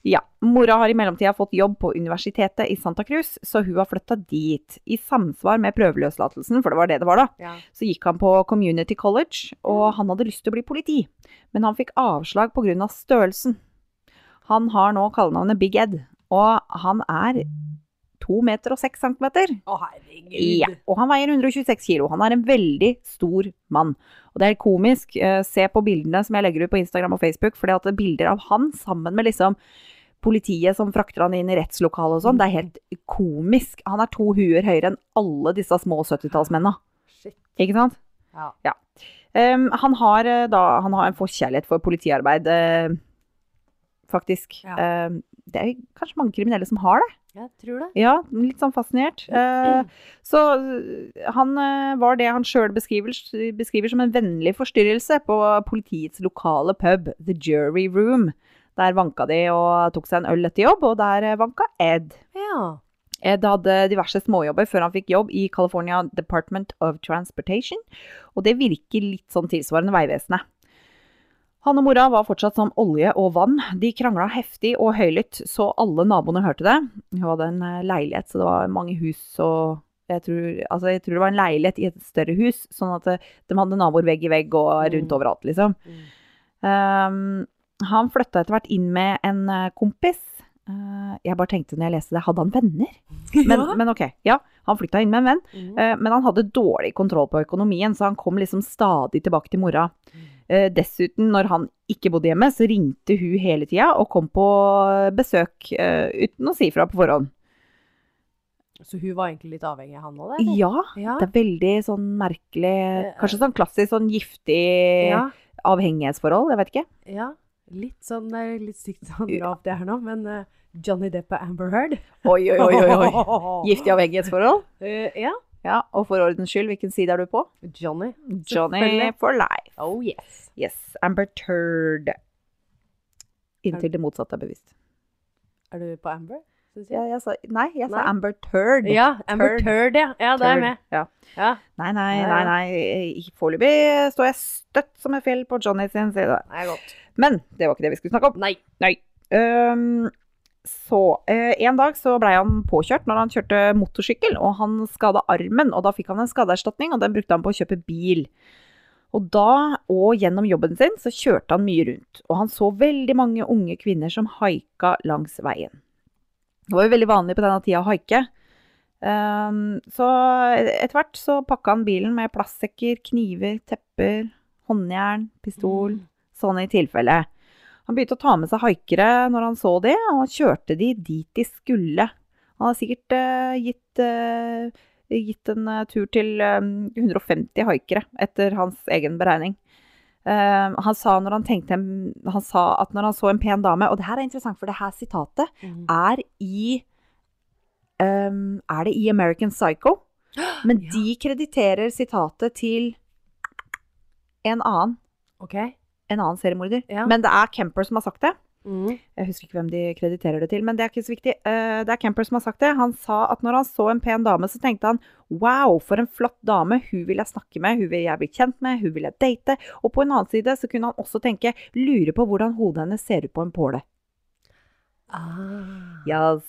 [SPEAKER 1] Ja. Mora har i mellomtida fått jobb på universitetet i Santa Cruz, så hun har flytta dit. I samsvar med prøveløslatelsen, for det var det det var da,
[SPEAKER 2] Ja.
[SPEAKER 1] så gikk han på Community College, og han hadde lyst til å bli politi. Men han fikk avslag pga. størrelsen. Han har nå kallenavnet Big Ed, og han er to meter og seks centimeter.
[SPEAKER 2] Å, herregud.
[SPEAKER 1] Ja, og han veier 126 kilo. Han er en veldig stor mann. Og det er komisk. Eh, Se på bildene som jeg legger ut på Instagram og Facebook, for det er bilder av han sammen med liksom politiet som frakter han inn i rettslokalet og sånn. Det er helt komisk. Han er to huer høyere enn alle disse små 70-tallsmennene. Ikke sant?
[SPEAKER 2] Ja.
[SPEAKER 1] Um, han har eh, da Han har en forkjærlighet for politiarbeid, uh, faktisk.
[SPEAKER 2] Ja.
[SPEAKER 1] Um, det er kanskje mange kriminelle som har det.
[SPEAKER 2] Jeg tror det.
[SPEAKER 1] Ja, litt sånn fascinert. Eh, så eh, han eh, var det han sjøl beskriver, beskriver som en vennlig forstyrrelse på politiets lokale pub, The Jury Room. Der vanka de og tok seg en øl etter jobb, og der vanka Ed.
[SPEAKER 2] Ja.
[SPEAKER 1] Ed hadde diverse småjobber før han fikk jobb i California Department of Transportation, og det virker litt sånn tilsvarende Vegvesenet. Han og mora var fortsatt som olje og vann. De krangla heftig og høylytt, så alle naboene hørte det. Hun hadde en eh, leilighet, så det var mange hus og jeg tror, altså jeg tror det var en leilighet i et større hus, sånn at eh, de hadde naboer vegg i vegg og rundt
[SPEAKER 2] Mm.
[SPEAKER 1] overalt, liksom. Um, han flytta etter hvert inn med en eh, kompis. Uh, jeg bare tenkte når jeg leste det, hadde han venner? Men,
[SPEAKER 2] ja.
[SPEAKER 1] men ok, ja, han flytta inn med en venn. Eh, men han hadde dårlig kontroll på økonomien, så han kom liksom stadig tilbake til mora. Eh, dessuten, når han ikke bodde hjemme, så ringte hun hele tida og kom på besøk eh, uten å si fra på forhånd.
[SPEAKER 2] Så hun var egentlig litt avhengig av han òg, eller?
[SPEAKER 1] Ja,
[SPEAKER 2] Ja.
[SPEAKER 1] det er veldig sånn merkelig Kanskje sånn klassisk sånn giftig
[SPEAKER 2] Ja.
[SPEAKER 1] avhengighetsforhold, jeg vet ikke.
[SPEAKER 2] ja. Litt sånn det er litt sykt sånn dra det her nå, men eh, Johnny Depp og Amber Heard.
[SPEAKER 1] Oi, oi, oi, oi, oi. Giftig avhengighetsforhold?
[SPEAKER 2] Uh, ja.
[SPEAKER 1] Ja, og for ordens skyld, hvilken side er du på?
[SPEAKER 2] Johnny.
[SPEAKER 1] Johnny for life.
[SPEAKER 2] Oh yes.
[SPEAKER 1] Yes, Amber Turd. Inntil det motsatte er bevisst.
[SPEAKER 2] Er du på Amber?
[SPEAKER 1] Ja, jeg sa, nei, jeg sa
[SPEAKER 2] Nei.
[SPEAKER 1] Amber Turd.
[SPEAKER 2] Ja, Amber
[SPEAKER 1] Turd.
[SPEAKER 2] Ja. Ja, det er jeg med.
[SPEAKER 1] Ja.
[SPEAKER 2] Ja.
[SPEAKER 1] Nei, nei, nei, nei. Foreløpig står jeg støtt som et fjell på Johnny sin side.
[SPEAKER 2] Er godt.
[SPEAKER 1] Men det var ikke det vi skulle snakke om.
[SPEAKER 2] Nei.
[SPEAKER 1] Øhm, så eh, en dag så blei han påkjørt når han kjørte motorsykkel, og han skada armen, og da fikk han en skadeerstatning, og den brukte han på å kjøpe bil. Og da, og gjennom jobben sin, så kjørte han mye rundt, og han så veldig mange unge kvinner som haika langs veien. Det var jo veldig vanlig på denne tida å haike. Um, så etter hvert så pakka han bilen med plastsekker, kniver, tepper, håndjern, pistol, sånn i tilfelle. Han begynte å ta med seg haikere når han så de, og kjørte de dit de skulle. Han har sikkert uh, gitt, uh, gitt en uh, tur til um, 150 haikere, etter hans egen beregning. Han, sa når han, tenkte, han sa at når han så en pen dame Og det her er interessant, for det her sitatet
[SPEAKER 2] Mm.
[SPEAKER 1] er i um, Er det i American Psycho? Men
[SPEAKER 2] Ja.
[SPEAKER 1] de krediterer sitatet til en annen,
[SPEAKER 2] OK.
[SPEAKER 1] En annen seriemorder.
[SPEAKER 2] Ja.
[SPEAKER 1] Men det er Kemper som har sagt det.
[SPEAKER 2] Mm.
[SPEAKER 1] Jeg husker ikke hvem de krediterer det til, men det er ikke så viktig. Eh, det er Kemper som har sagt det. Han sa at når han så en pen dame, så tenkte han wow, for en flott dame. Hun vil jeg snakke med, hun vil jeg bli kjent med, hun vil jeg date. Og på en annen side så kunne han også tenke lure på hvordan hodet hennes ser ut på en påle.
[SPEAKER 2] Ah.
[SPEAKER 1] Yes.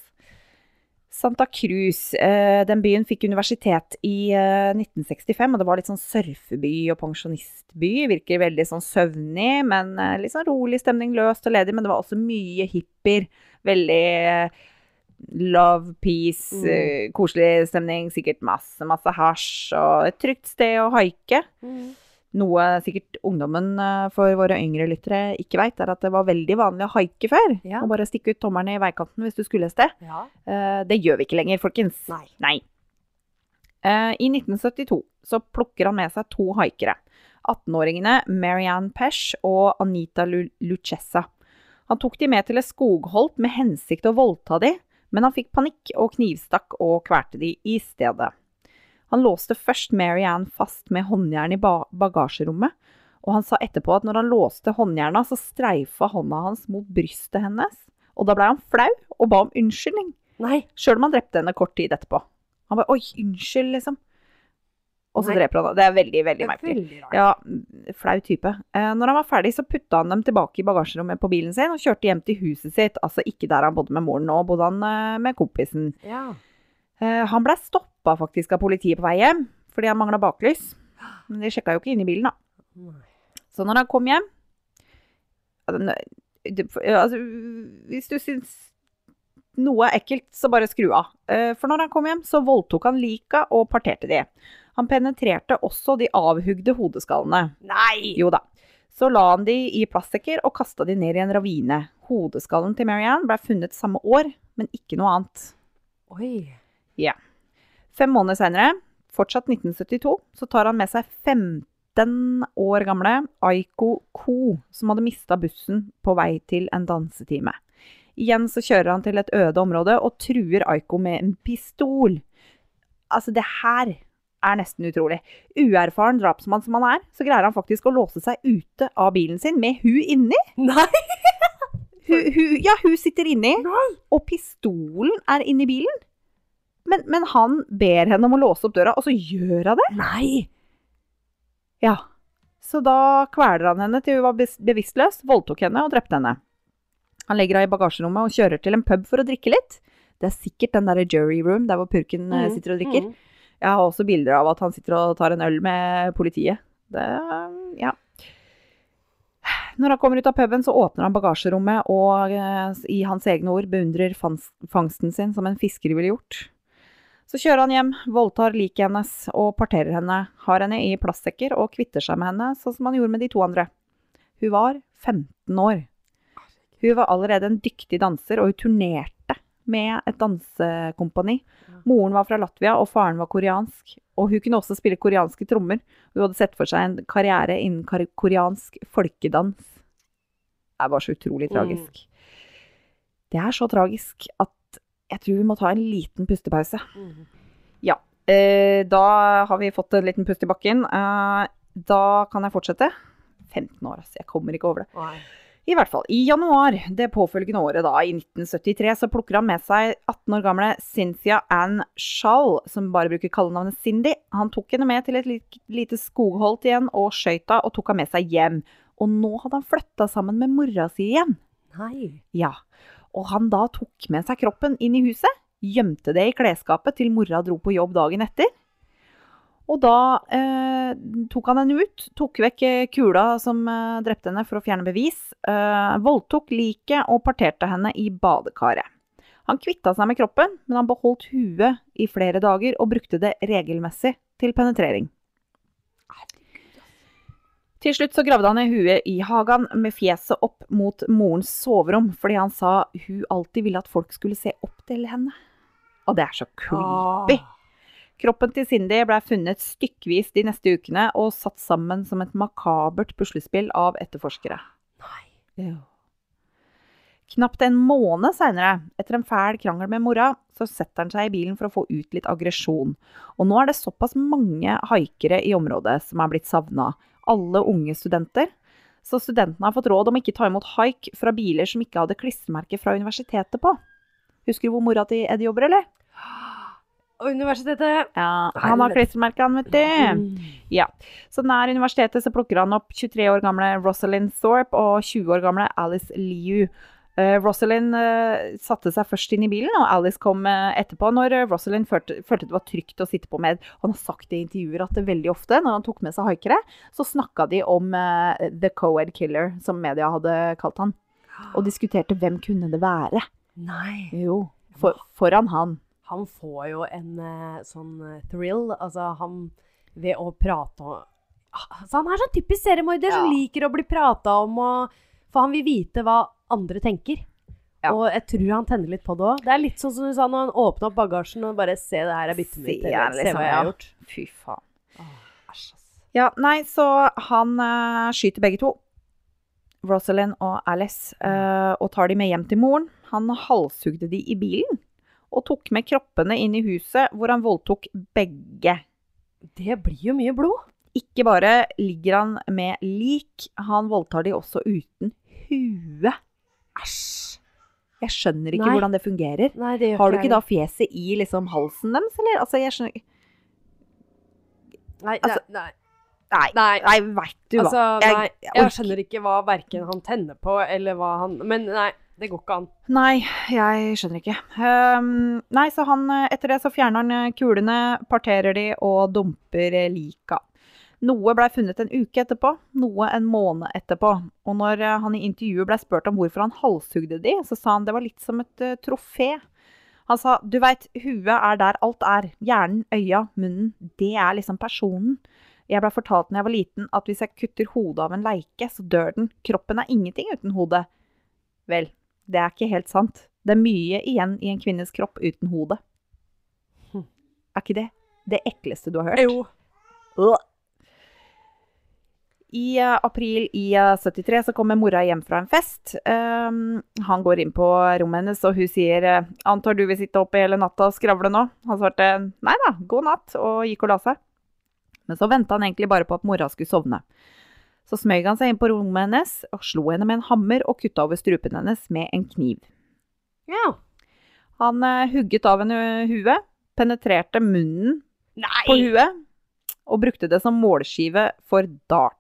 [SPEAKER 1] Santa Cruz, eh, den byen fikk universitet i eh, 1965, og det var litt sånn surfeby og pensjonistby. Virker veldig sånn søvnig, men eh, litt sånn rolig stemning, løst og ledig. Men det var også mye hippier. Veldig eh, love, peace,
[SPEAKER 2] Mm.
[SPEAKER 1] eh, koselig stemning. Sikkert masse, masse hasj og et trygt sted å haike.
[SPEAKER 2] Mm.
[SPEAKER 1] Noe sikkert ungdommen eh, for våre yngre lyttere ikke veit, er at det var veldig vanlig å haike før.
[SPEAKER 2] Ja.
[SPEAKER 1] Og bare stikke ut tommelen i veikanten hvis du skulle et sted.
[SPEAKER 2] Ja.
[SPEAKER 1] Eh, det gjør vi ikke lenger, folkens.
[SPEAKER 2] Nei.
[SPEAKER 1] Eh, I 1972 så plukker han med seg to haikere. 18-åringene Marianne Pesh og Anita Lucessa. Han tok de med til et skogholt med hensikt å voldta de, men han fikk panikk og knivstakk og kvalte de i stedet. Han låste først Mary Ann fast med håndjern i bagasjerommet, og han sa etterpå at når han låste håndjerna, så streifa hånda hans mot brystet hennes, og da blei han flau og ba om unnskyldning.
[SPEAKER 2] Nei.
[SPEAKER 1] Sjøl om han drepte henne kort tid etterpå. Han bare 'oi, unnskyld', liksom. og så
[SPEAKER 2] Nei.
[SPEAKER 1] dreper han henne. Det er veldig, veldig
[SPEAKER 2] er
[SPEAKER 1] merkelig. Ja, flau type. Eh, når han var ferdig, så putta han dem tilbake i bagasjerommet på bilen sin og kjørte hjem til huset sitt. Altså ikke der han bodde med moren, nå bodde han eh, med kompisen.
[SPEAKER 2] Ja.
[SPEAKER 1] Eh, han blei stoppa faktisk av politiet på vei hjem, fordi han mangla baklys. Men de sjekka jo ikke inn i bilen, da. Så når han kom hjem ja, altså, Hvis du syns noe er ekkelt, så bare skru av. Eh, For når han kom hjem, så voldtok han lika og parterte de. Han penetrerte også de avhugde hodeskallene.
[SPEAKER 2] Nei!
[SPEAKER 1] Jo da. Så la han de i plastsekker og kasta de ned i en ravine. Hodeskallen til Marianne ble funnet samme år, men ikke noe annet.
[SPEAKER 2] Oi.
[SPEAKER 1] Fem måneder seinere, fortsatt 1972, så tar han med seg 15 år gamle Aiko Ko, som hadde mista bussen på vei til en dansetime. Igjen så kjører han til et øde område og truer Aiko med en pistol. Altså, det her er nesten utrolig. Uerfaren drapsmann som han er, så greier han faktisk å låse seg ute av bilen sin med hun inni.
[SPEAKER 2] Nei!
[SPEAKER 1] Hun, hun, ja, hun sitter inni,
[SPEAKER 2] Nei!
[SPEAKER 1] og pistolen er inni bilen. Men, men han ber henne om å låse opp døra, og så gjør hun det.
[SPEAKER 2] Nei!
[SPEAKER 1] Ja. Så da kveler han henne til hun var bevisstløs, voldtok henne og drepte henne. Han legger henne i bagasjerommet og kjører til en pub for å drikke litt. Det er sikkert den derre jury room der hvor purken eh,
[SPEAKER 2] Mhm,
[SPEAKER 1] sitter og drikker.
[SPEAKER 2] Mm.
[SPEAKER 1] Jeg har også bilder av at han sitter og tar en øl med politiet. Det, ja. Når han kommer ut av puben, så åpner han bagasjerommet og eh, i hans egne ord beundrer fangsten sin som en fisker ville gjort. Så kjører han hjem, voldtar liket hennes og parterer henne, har henne i plastsekker og kvitter seg med henne, sånn som han gjorde med de to andre. Hun var 15 år. Hun var allerede en dyktig danser, og hun turnerte med et dansekompani. Moren var fra Latvia, og faren var koreansk. Og hun kunne også spille koreanske trommer. Hun hadde sett for seg en karriere innen koreansk folkedans. Det er bare så utrolig
[SPEAKER 2] Mm.
[SPEAKER 1] tragisk. Det er så tragisk at jeg tror vi må ta en liten pustepause.
[SPEAKER 2] Ja,
[SPEAKER 1] Eh, da har vi fått en liten pust i bakken. Eh, da kan jeg fortsette. 15 år, altså. Jeg kommer ikke over det.
[SPEAKER 2] Nei.
[SPEAKER 1] I hvert fall, i januar det påfølgende året, da, i 1973, så plukker han med seg 18 år gamle Cynthia Ann Schall, som bare bruker kallenavnet Cindy. Han tok henne med til et lite skogholt igjen og skøyta og tok henne med seg hjem. Og nå hadde han flytta sammen med mora si igjen.
[SPEAKER 2] Nei.
[SPEAKER 1] Ja, og han da tok med seg kroppen inn i huset, gjemte det i klesskapet til mora dro på jobb dagen etter. Og da eh, tok han henne ut, tok vekk eh, kula som eh, drepte henne for å fjerne bevis, eh, voldtok liket og parterte henne i badekaret. Han kvitta seg med kroppen, men han beholdt huet i flere dager og brukte det regelmessig til penetrering. Til slutt så gravde han ned huet i hagen med fjeset opp mot morens soverom, fordi han sa hun alltid ville at folk skulle se opp til henne. Og det er så creepy.
[SPEAKER 2] Ah.
[SPEAKER 1] Kroppen til Cindy ble funnet stykkevis de neste ukene og satt sammen som et makabert puslespill av etterforskere.
[SPEAKER 2] Nei.
[SPEAKER 1] Knapt en måned seinere, etter en fæl krangel med mora, så setter han seg i bilen for å få ut litt aggresjon. Og nå er det såpass mange haikere i området som er blitt savna. Alle unge studenter. Så studentene har fått råd om ikke ta imot haik fra biler som ikke hadde klistremerke fra universitetet på. Husker du hvor mora til Eddie jobber, eller?
[SPEAKER 2] Universitetet.
[SPEAKER 1] Ja, han har klistremerke, han, vet du.
[SPEAKER 2] Ja.
[SPEAKER 1] Så nær universitetet så plukker han opp 23 år gamle Rosalind Thorpe og 20 år gamle Alice Liu. Eh, Rosalind eh, satte seg først inn i bilen, og Alice kom eh, etterpå når Rosalind følte, følte det var trygt å sitte på med. Han har sagt i intervjuer at det veldig ofte, når han tok med seg haikere, så snakka de om uh, The Co-Ed Killer, som media hadde kalt han. Og diskuterte hvem kunne det være.
[SPEAKER 2] Nei.
[SPEAKER 1] Jo, for, foran han.
[SPEAKER 2] Han får jo en uh, sånn thrill, altså han ved å prate om altså, Han er sånn typisk seriemorder som liker å bli prata om, og, for han vil vite hva andre tenker.
[SPEAKER 1] Ja.
[SPEAKER 2] Og jeg tror han tenner litt på det òg. Det er litt sånn som du sa når han åpna opp bagasjen og bare Se, det her er byttet mitt.
[SPEAKER 1] Se,
[SPEAKER 2] eller, Se
[SPEAKER 1] liksom,
[SPEAKER 2] hva jeg har gjort.
[SPEAKER 1] Fy faen.
[SPEAKER 2] Åh.
[SPEAKER 1] Ja, nei, så han uh, skyter begge to. Rosalind og Alice. Uh, og tar de med hjem til moren. Han halshugde de i bilen. Og tok med kroppene inn i huset, hvor han voldtok begge.
[SPEAKER 2] Det blir jo mye blod.
[SPEAKER 1] Ikke bare ligger han med lik, han voldtar de også uten hue.
[SPEAKER 2] Æsj.
[SPEAKER 1] Jeg skjønner ikke
[SPEAKER 2] Nei.
[SPEAKER 1] hvordan det fungerer.
[SPEAKER 2] Nei, det
[SPEAKER 1] Har du
[SPEAKER 2] jeg
[SPEAKER 1] ikke da fjeset i liksom halsen deres, eller? Altså, jeg skjønner ikke
[SPEAKER 2] Nei,
[SPEAKER 1] Altså,
[SPEAKER 2] nei, nei.
[SPEAKER 1] Nei,
[SPEAKER 2] nei.
[SPEAKER 1] veit du hva.
[SPEAKER 2] Altså,
[SPEAKER 1] Jeg-
[SPEAKER 2] nei,
[SPEAKER 1] jeg
[SPEAKER 2] jeg skjønner ikke hva verken han tenner på, eller hva han Men nei, det går ikke an.
[SPEAKER 1] Nei, jeg skjønner ikke. Um, nei, så han, eh, etter det så fjerner han eh, kulene, parterer de og dumper eh, lika. Noe blei funnet en uke etterpå, noe en måned etterpå. Og når eh, han i intervjuet blei spurt om hvorfor han halshugde de, så sa han det var litt som et uh, trofé. Han sa du veit, huet er der alt er. Hjernen, øya, munnen. Det er liksom personen. Jeg blei fortalt da jeg var liten at hvis jeg kutter hodet av en leike, så dør den. Kroppen er ingenting uten hodet. Vel, det er ikke helt sant. Det er mye igjen i en kvinnes kropp uten hode.
[SPEAKER 2] Hm.
[SPEAKER 1] Er ikke det det ekleste du har hørt?
[SPEAKER 2] Jo.
[SPEAKER 1] I eh, april i eh, 73 så kommer mora hjem fra en fest. Um, han går inn på rommet hennes, og hun sier eh, 'Antar du vil sitte oppe hele natta og skravle nå?' Han svarte 'Nei da, god natt', og gikk og la seg. Men så venta han egentlig bare på at mora skulle sovne. Så smøg han seg inn på rommet hennes og slo henne med en hammer og kutta over strupen hennes med en kniv.
[SPEAKER 2] Ja.
[SPEAKER 1] Han uh, hugget av henne huet, penetrerte munnen
[SPEAKER 2] Nei!
[SPEAKER 1] på huet og brukte det som målskive for dart.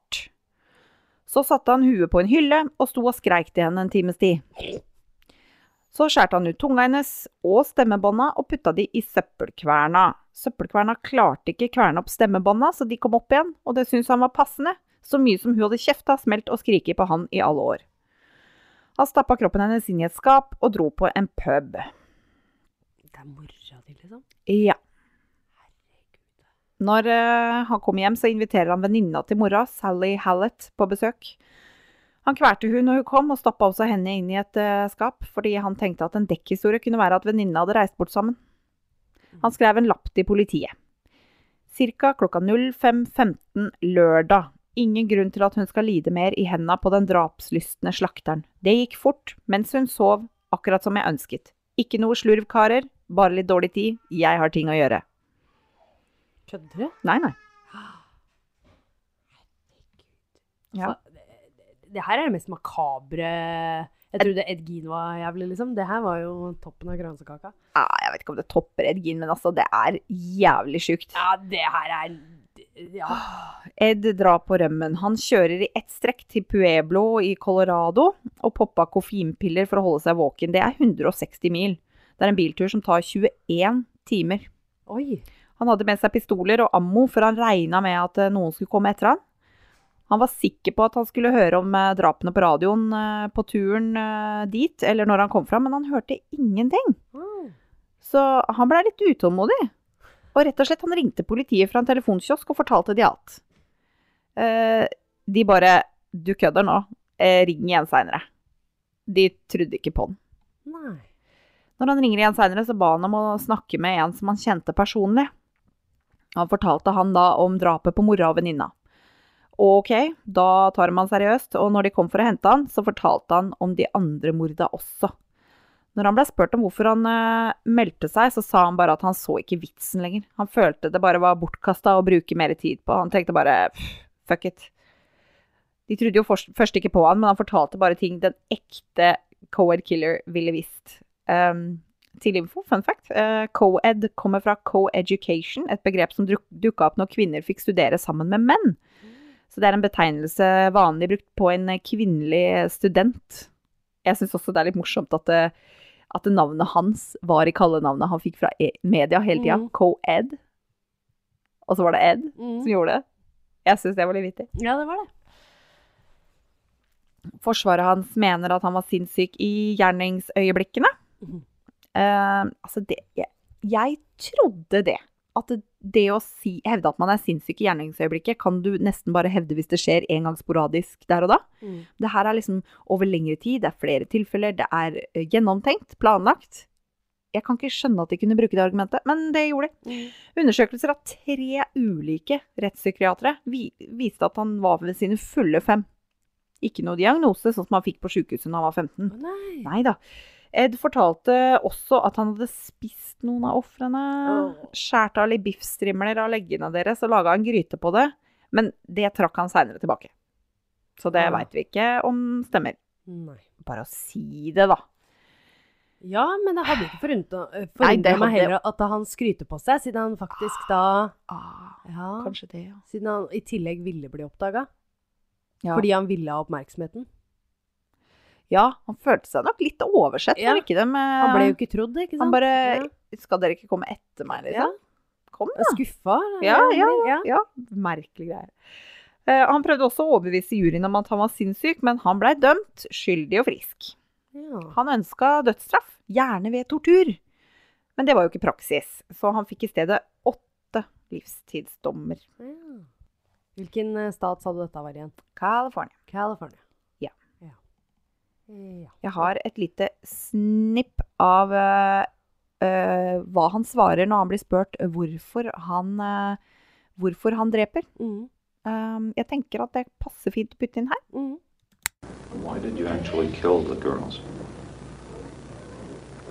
[SPEAKER 1] Så satte han huet på en hylle og sto og skreik til henne en times tid. Så skjærte han ut tunga hennes og stemmebånda og putta de i søppelkverna. Søppelkverna klarte ikke kverne opp stemmebånda, så de kom opp igjen, og det syntes han var passende, så mye som hun hadde kjefta, smelt og skriket på han i alle år. Han stappa kroppen hennes inn i et skap og dro på en pub.
[SPEAKER 2] Det er mora di, liksom?
[SPEAKER 1] Ja. Når eh, han kommer hjem, så inviterer han venninna til mora, Sally Hallett, på besøk. Han kvalte hun når hun kom, og stappa også henne inn i et uh, skap, fordi han tenkte at en dekkhistorie kunne være at venninna hadde reist bort sammen. Han skrev en lapp til politiet. Cirka klokka 05.15 lørdag. Ingen grunn til at hun skal lide mer i henda på den drapslystne slakteren. Det gikk fort, mens hun sov, akkurat som jeg ønsket. Ikke noe slurv, karer. Bare litt dårlig tid. Jeg har ting å gjøre.
[SPEAKER 2] Kødder du?
[SPEAKER 1] Nei, nei. Ja.
[SPEAKER 2] Det, det- her er det mest makabre Jeg trodde Ed Gein var jævlig, liksom. Det her var jo toppen av kransekaka.
[SPEAKER 1] Ja, jeg vet ikke om det topper Ed Gein, men altså, det er jævlig sjukt.
[SPEAKER 2] Ja, det her er Ja.
[SPEAKER 1] Ed drar på rømmen. Han kjører i ett strekk til Pueblo i Colorado og poppa koffeinpiller for å holde seg våken. Det er 160 mil. Det er en biltur som tar 21 timer.
[SPEAKER 2] Oi.
[SPEAKER 1] Han hadde med seg pistoler og ammo, for han regna med at eh, noen skulle komme etter han. Han var sikker på at han skulle høre om eh, drapene på radioen eh, på turen dit, eller når han kom fram, men han hørte ingenting. Så han blei litt utålmodig. Og rett og slett, han ringte politiet fra en telefonkiosk og fortalte de alt. De bare Du kødder nå. Ring igjen seinere. De trodde ikke på den.
[SPEAKER 2] Nei.
[SPEAKER 1] Når han ringer igjen seinere, så ba han om å snakke med en som han kjente personlig. Han fortalte han da om drapet på mora og venninna. Ok, da tar han seriøst, og når de kom for å hente han, så fortalte han om de andre morda også. Når han ble spurt om hvorfor han uh, meldte seg, så sa han bare at han så ikke vitsen lenger. Han følte det bare var bortkasta å bruke mer tid på. Han tenkte bare fuck it. De trodde jo først ikke på han, men han fortalte bare ting den ekte co-ed killer ville visst. Um, til info, fun fact, eh, co-ed kommer fra co-education, et begrep som duk, dukka opp når kvinner fikk studere sammen med menn. Så det er en betegnelse vanlig brukt på en eh, kvinnelig student. Jeg syns også det er litt morsomt at, det, at det navnet hans var i kallenavnet han fikk fra e media hele tida.
[SPEAKER 2] Mm.
[SPEAKER 1] Co-ed. Og så var det Ed
[SPEAKER 2] Mm.
[SPEAKER 1] som gjorde det. Jeg syns det var litt vittig.
[SPEAKER 2] Ja, det var det.
[SPEAKER 1] Forsvaret hans mener at han var sinnssyk i gjerningsøyeblikkene.
[SPEAKER 2] Mhm.
[SPEAKER 1] Eh, altså, det jeg, jeg trodde det. At det, å si, hevde at man er sinnssyk i gjerningsøyeblikket, kan du nesten bare hevde hvis det skjer en gang sporadisk der og da.
[SPEAKER 2] Mm.
[SPEAKER 1] Det her er liksom over lengre tid, det er flere tilfeller, det er eh, gjennomtenkt, planlagt. Jeg kan ikke skjønne at de kunne bruke det argumentet, men det gjorde de.
[SPEAKER 2] Mm.
[SPEAKER 1] Undersøkelser av tre ulike rettspsykiatere vi, viste at han var ved sine fulle fem. Ikke noe diagnose, sånn som han fikk på sykehuset da han var 15.
[SPEAKER 2] Å, Nei.
[SPEAKER 1] Nei da. Ed fortalte også at han hadde spist noen av ofrene.
[SPEAKER 2] Oh.
[SPEAKER 1] Skjært av litt biffstrimler av leggene deres og laga en gryte på det. Men det trakk han seinere tilbake. Så det
[SPEAKER 2] Ah.
[SPEAKER 1] veit vi ikke om stemmer.
[SPEAKER 2] Nei.
[SPEAKER 1] Bare å si det, da.
[SPEAKER 2] Ja, men det hadde ikke forundret
[SPEAKER 1] Nei,
[SPEAKER 2] meg heller at han skryter på seg, siden han faktisk da
[SPEAKER 1] Ah,
[SPEAKER 2] Ja,
[SPEAKER 1] kanskje det, ja.
[SPEAKER 2] siden han i tillegg ville bli oppdaga.
[SPEAKER 1] ja.
[SPEAKER 2] Fordi han ville ha oppmerksomheten.
[SPEAKER 1] Ja, han følte seg nok litt oversett,
[SPEAKER 2] Ja.
[SPEAKER 1] ikke det med,
[SPEAKER 2] Han ble jo ikke trodd, ikke sant?
[SPEAKER 1] Han bare
[SPEAKER 2] ja.
[SPEAKER 1] Skal dere ikke komme etter meg,
[SPEAKER 2] Ja.
[SPEAKER 1] liksom? Kom,
[SPEAKER 2] er
[SPEAKER 1] da.
[SPEAKER 2] Skuffa.
[SPEAKER 1] Ja, ja,
[SPEAKER 2] ja.
[SPEAKER 1] Ja, merkelige greier. Uh, han prøvde også å overbevise juryen om at han var sinnssyk, men han blei dømt skyldig og frisk.
[SPEAKER 2] Ja.
[SPEAKER 1] Han ønska dødsstraff, gjerne ved tortur. Men det var jo ikke praksis, så han fikk i stedet åtte livstidsdommer.
[SPEAKER 2] Ja. Hvilken eh, stat sa du dette var igjen?
[SPEAKER 1] California.
[SPEAKER 2] California.
[SPEAKER 1] Jeg har et lite snipp av uh, uh, hva han svarer når han blir spurt hvorfor han, uh, hvorfor han dreper.
[SPEAKER 2] Mm.
[SPEAKER 1] Um, jeg tenker at det passer fint å putte inn her.
[SPEAKER 2] Mm.
[SPEAKER 3] Why did you actually kill the girls?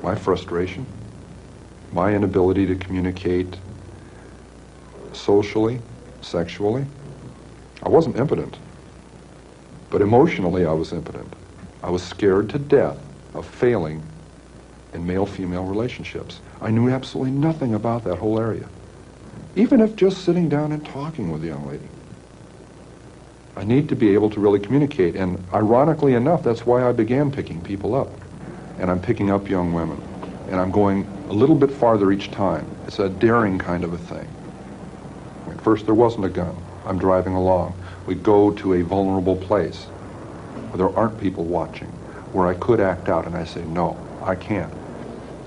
[SPEAKER 4] my frustration, my inability to communicate socially, sexually. I wasn't impotent, but emotionally I was impotent. I was scared to death of failing in male female relationships. I knew absolutely nothing about that whole area, even if just sitting down and talking with a young lady. I need to be able to really communicate, and ironically enough, that's why I began picking people up and I'm picking up young women. And I'm going a little bit farther each time. It's a daring kind of a thing. At first, there wasn't a gun. I'm driving along. We go to a vulnerable place where there aren't people watching, where I could act out, and I say, no, I can't.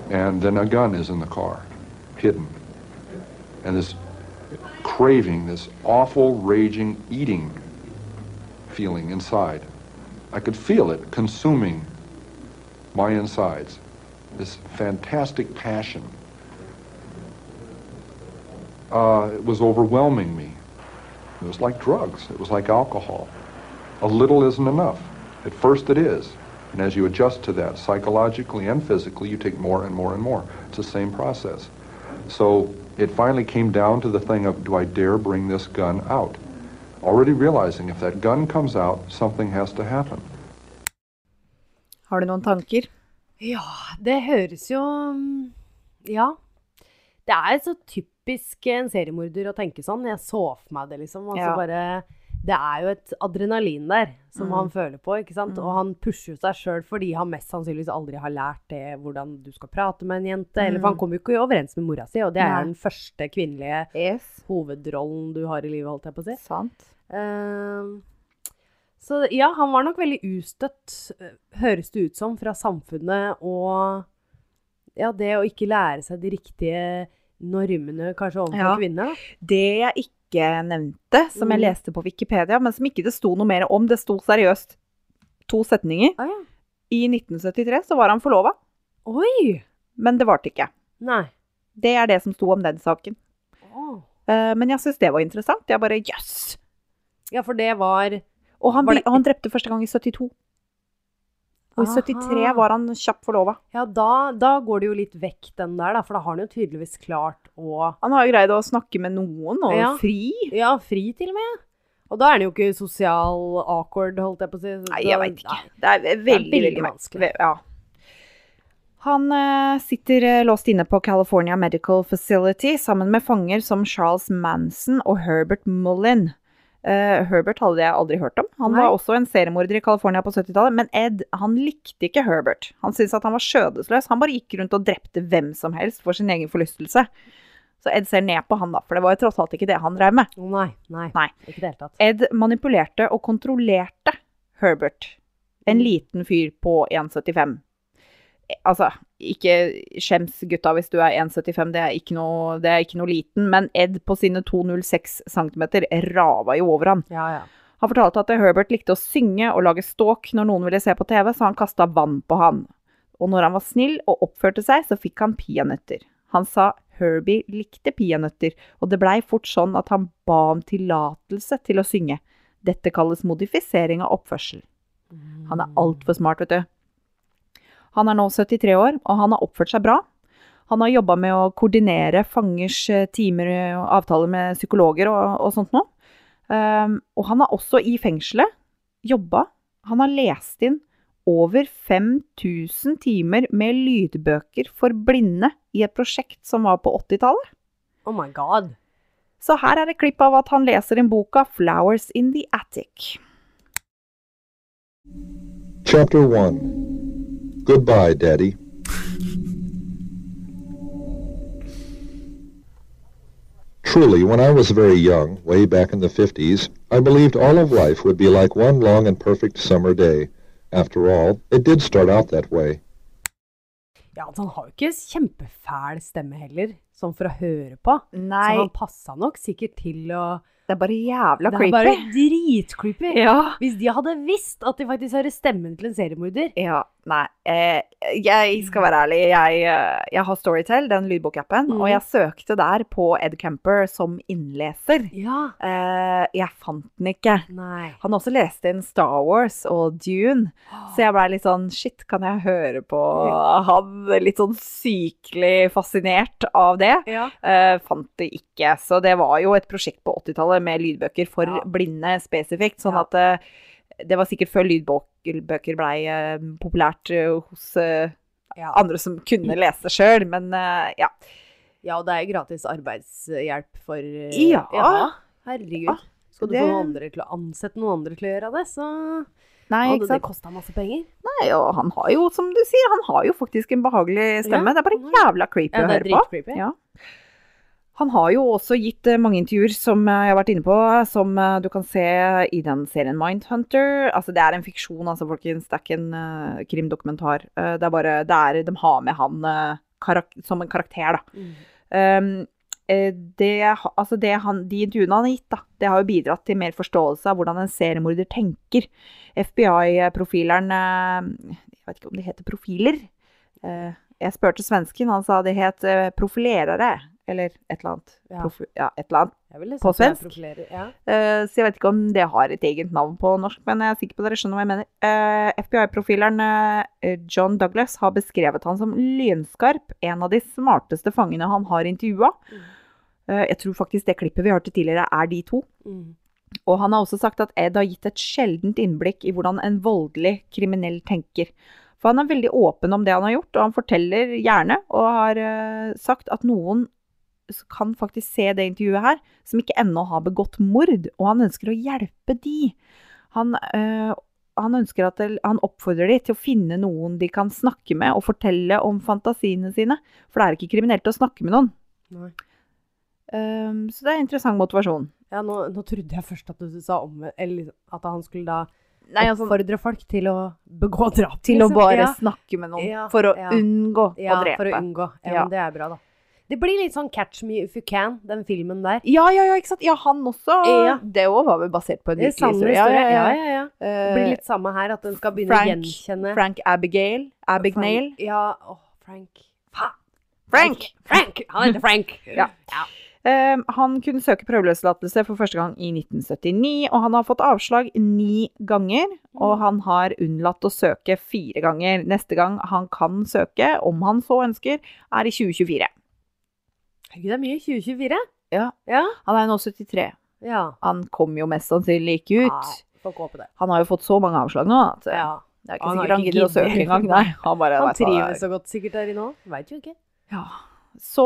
[SPEAKER 4] And then a gun is in the car, hidden. And this craving, this awful, raging, eating feeling inside. I could feel it consuming my insides. This fantastic passion. Uh, it was overwhelming me. It was like drugs. It was like alcohol. A little isn't enough. At first it is. And as you adjust to that psychologically and physically, you take more and more and more. It's the same process. So it finally came down to the thing of, do I dare bring this gun out? Already realizing if that gun comes out, something has to happen.
[SPEAKER 1] Har du noen tanker?
[SPEAKER 2] Ja, det høres jo mm, Ja. Det er så typisk en seriemorder å tenke sånn. Jeg så for meg det, liksom. Og så
[SPEAKER 1] Ja.
[SPEAKER 2] bare Det er jo et adrenalin der som
[SPEAKER 1] Mm.
[SPEAKER 2] han føler på, ikke sant.
[SPEAKER 1] Mm.
[SPEAKER 2] Og han pusher jo seg sjøl fordi han mest sannsynligvis aldri har lært det hvordan du skal prate med en jente. Eller for han
[SPEAKER 1] Mm.
[SPEAKER 2] kommer jo ikke overens med mora si, og det er
[SPEAKER 1] Nei.
[SPEAKER 2] den første kvinnelige
[SPEAKER 1] Yes.
[SPEAKER 2] hovedrollen du har i livet, holdt jeg på å si.
[SPEAKER 1] Sant.
[SPEAKER 2] Uh, så ja, han var nok veldig ustøtt, eh, høres det ut som, fra samfunnet. Og ja, det å ikke lære seg de riktige normene kanskje overfor
[SPEAKER 1] Ja.
[SPEAKER 2] kvinner, da.
[SPEAKER 1] Det jeg ikke nevnte, som jeg
[SPEAKER 2] Mm.
[SPEAKER 1] leste på Wikipedia, men som ikke det sto noe mer om, det sto seriøst to setninger.
[SPEAKER 2] Ah, ja.
[SPEAKER 1] I 1973 så var han forlova,
[SPEAKER 2] Oi!
[SPEAKER 1] men det varte ikke.
[SPEAKER 2] Nei.
[SPEAKER 1] Det er det som sto om den saken. Eh, men jeg syns det var interessant. Jeg bare jøss!
[SPEAKER 2] Ja, for det var
[SPEAKER 1] Og han,
[SPEAKER 2] Var det-
[SPEAKER 1] han drepte første gang i 72. Og i
[SPEAKER 2] Aha.
[SPEAKER 1] 73 var han kjapt forlova.
[SPEAKER 2] Ja, da, da går det jo litt vekk, den der, da. For da har han jo tydeligvis klart å
[SPEAKER 1] Han har jo greid å snakke med noen, og
[SPEAKER 2] Ja.
[SPEAKER 1] fri.
[SPEAKER 2] Ja, fri til og med. Og da er han jo ikke sosial awkward, holdt jeg på å si.
[SPEAKER 1] Nei, jeg veit ikke. Det er veldig,
[SPEAKER 2] veldig
[SPEAKER 1] veldig
[SPEAKER 2] vanskelig.
[SPEAKER 1] Ja. Han eh, sitter eh, låst inne på California Medical Facility sammen med fanger som Charles Manson og Herbert Mullin. Eh, Herbert hadde jeg aldri hørt om. Han
[SPEAKER 2] Nei.
[SPEAKER 1] var også en seriemorder i California på 70-tallet, men Ed han likte ikke Herbert. Han syntes at han var skjødesløs. Han bare gikk rundt og drepte hvem som helst for sin egen forlystelse. Så Ed ser ned på han, da, for det var jo tross alt ikke det han drev med.
[SPEAKER 2] Nei, nei,
[SPEAKER 1] Nei.
[SPEAKER 2] Ikke det hele tatt.
[SPEAKER 1] Ed manipulerte og kontrollerte Herbert, en
[SPEAKER 2] Mm.
[SPEAKER 1] liten fyr på 1,75. Altså, ikke skjems gutta hvis du er 1,75, det, er det er ikke noe liten, men Ed på sine 2,06 cm rava jo over han.
[SPEAKER 2] Ja, ja.
[SPEAKER 1] Han fortalte at Herbert likte å synge og lage ståk når noen ville se på TV, så han kasta vann på han. Og når han var snill og oppførte seg, så fikk han peanøtter. Han sa Herbie likte peanøtter, og det blei fort sånn at han ba om tillatelse til å synge. Dette kalles modifisering av oppførsel. Han er altfor smart, vet du. Han er nå 73 år, og han har oppført seg bra. Han har jobba med å koordinere fangers eh, timer og avtaler med psykologer og, og sånt noe. Um, og han har også i fengselet jobba. Han har lest inn over 5000 timer med lydbøker for blinde i et prosjekt som var på 80-tallet.
[SPEAKER 2] Oh my god.
[SPEAKER 1] Så her er et klipp av at han leser inn boka 'Flowers in the Attic'.
[SPEAKER 5] Chapter 1 Goodbye, Daddy. Truly, when I was very young, way back in the 50s, I believed all of life would be like one long and perfect summer day. After all, it did start out that way.
[SPEAKER 2] Ja, altså, han har jo ikke kjempefæl stemme heller, sånn for å høre på.
[SPEAKER 1] Nei,
[SPEAKER 2] Så han passa nok sikkert til å
[SPEAKER 1] det er bare jævla creepy.
[SPEAKER 2] Det er bare dritcreepy.
[SPEAKER 1] Ja.
[SPEAKER 2] Hvis de hadde visst at de faktisk hører stemmen til en seriemorder.
[SPEAKER 1] Ja, nei. Eh, jeg skal være ærlig. Jeg, eh, jeg har Storytel, den lydbokappen,
[SPEAKER 2] mm.
[SPEAKER 1] og jeg søkte der på Ed Camper som innleser.
[SPEAKER 2] Ja.
[SPEAKER 1] Eh, jeg fant den ikke.
[SPEAKER 2] Nei.
[SPEAKER 1] Han også leste inn Star Wars og Dune, så jeg blei litt sånn Shit, kan jeg høre på han? Litt sånn sykelig fascinert av det.
[SPEAKER 2] Ja.
[SPEAKER 1] Eh, fant det ikke. Så det var jo et prosjekt på 80-tallet med lydbøker for
[SPEAKER 2] Ja.
[SPEAKER 1] blinde spesifikt. Sånn at det var sikkert før lydbøker blei eh, populært eh, hos eh,
[SPEAKER 2] Ja.
[SPEAKER 1] andre som kunne lese sjøl, men ja.
[SPEAKER 2] ja, og det er gratis arbeidshjelp for
[SPEAKER 1] Ja.
[SPEAKER 2] Jaha, herregud.
[SPEAKER 1] Ja,
[SPEAKER 2] Skal du
[SPEAKER 1] det-
[SPEAKER 2] få noen andre til å ansette noen andre til å gjøre det, så
[SPEAKER 1] Nei,
[SPEAKER 2] hadde det kosta masse penger.
[SPEAKER 1] Nei, og han har jo, som du sier, han har jo faktisk en behagelig stemme.
[SPEAKER 2] Ja,
[SPEAKER 1] det er bare jævla creepy
[SPEAKER 2] Ja,
[SPEAKER 1] å
[SPEAKER 2] det
[SPEAKER 1] høre på.
[SPEAKER 2] dritcreepy.
[SPEAKER 1] Ja. Han har jo også gitt eh, mange intervjuer som eh, jeg har vært inne på, som eh, du kan se i den serien Mindhunter. Altså, det er en fiksjon, altså, folkens. Det er ikke en uh, krimdokumentar. Uh, det er bare det er, De har med han uh, som en karakter, da.
[SPEAKER 2] Mm.
[SPEAKER 1] Um, det, altså det han, de intervjuene han har gitt, da, det har jo bidratt til mer forståelse av hvordan en seriemorder tenker. FBI-profileren Jeg vet ikke om det heter profiler. Jeg spurte svensken, han sa det het profilerere. Eller et eller annet.
[SPEAKER 2] Ja.
[SPEAKER 1] Profi, ja, et eller annet. På svensk?
[SPEAKER 2] Ja.
[SPEAKER 1] Uh, så jeg vet ikke om det har et eget navn på norsk, men jeg er sikker på dere skjønner hva jeg mener. Uh, FBI-profileren uh, John Douglas har beskrevet han som lynskarp, en av de smarteste fangene han har intervjua. Eh, jeg tror faktisk det klippet vi hørte tidligere, er de to.
[SPEAKER 2] Mm.
[SPEAKER 1] Og han har også sagt at Ed har gitt et sjeldent innblikk i hvordan en voldelig kriminell tenker. For han er veldig åpen om det han har gjort, og han forteller gjerne, og har uh, sagt at noen kan faktisk se det intervjuet her, som ikke ennå har begått mord, og han ønsker å hjelpe de. Han, øh, han ønsker at det, han oppfordrer de til å finne noen de kan snakke med og fortelle om fantasiene sine, for det er ikke kriminelt å snakke med noen. Um, så det er interessant motivasjon.
[SPEAKER 2] Ja, nå, nå trodde jeg først at du sa om Eller at han skulle da
[SPEAKER 1] Nei, altså,
[SPEAKER 2] oppfordre folk til å begå drap.
[SPEAKER 1] til å
[SPEAKER 2] liksom.
[SPEAKER 1] bare
[SPEAKER 2] ja.
[SPEAKER 1] snakke med noen
[SPEAKER 2] Ja,
[SPEAKER 1] for å
[SPEAKER 2] ja.
[SPEAKER 1] unngå
[SPEAKER 2] ja,
[SPEAKER 1] å drepe.
[SPEAKER 2] for å unngå. Ja,
[SPEAKER 1] Ja.
[SPEAKER 2] men det er bra, da. Det blir litt sånn Catch Me If You Can, den filmen der.
[SPEAKER 1] Ja, ja, ja, ikke sant? Ja, han også.
[SPEAKER 2] Ja.
[SPEAKER 1] Det òg var vel basert på en
[SPEAKER 2] Det
[SPEAKER 1] virkelig historie.
[SPEAKER 2] Ja, Ja, ja, ja. Det
[SPEAKER 1] Eh,
[SPEAKER 2] blir litt samme her, at den skal begynne
[SPEAKER 1] Frank-
[SPEAKER 2] å gjenkjenne
[SPEAKER 1] Frank Abigail. Abignail.
[SPEAKER 2] Frank, ja, åh, Frank. Faen.
[SPEAKER 1] Frank!
[SPEAKER 2] Frank! Han heter Frank.
[SPEAKER 1] Ja. Eh, han kunne søke prøveløslatelse for første gang i 1979, og han har fått avslag ni ganger. Og han har unnlatt å søke fire ganger. Neste gang han kan søke, om han så ønsker, er i 2024.
[SPEAKER 2] Herregud, det er mye. 2024?
[SPEAKER 1] Ja.
[SPEAKER 2] Ja.
[SPEAKER 1] Han er jo nå 73.
[SPEAKER 2] ja.
[SPEAKER 1] Han kom jo mest sannsynlig ikke ut.
[SPEAKER 2] Ja.
[SPEAKER 1] Han har jo fått så mange avslag nå at eh,
[SPEAKER 2] Ja.
[SPEAKER 1] det er ikke
[SPEAKER 2] Han
[SPEAKER 1] sikkert han gidder å søke engang. Nei, han bare
[SPEAKER 2] Han trives så godt sikkert der i nå. Veit jo ikke.
[SPEAKER 1] Ja. Så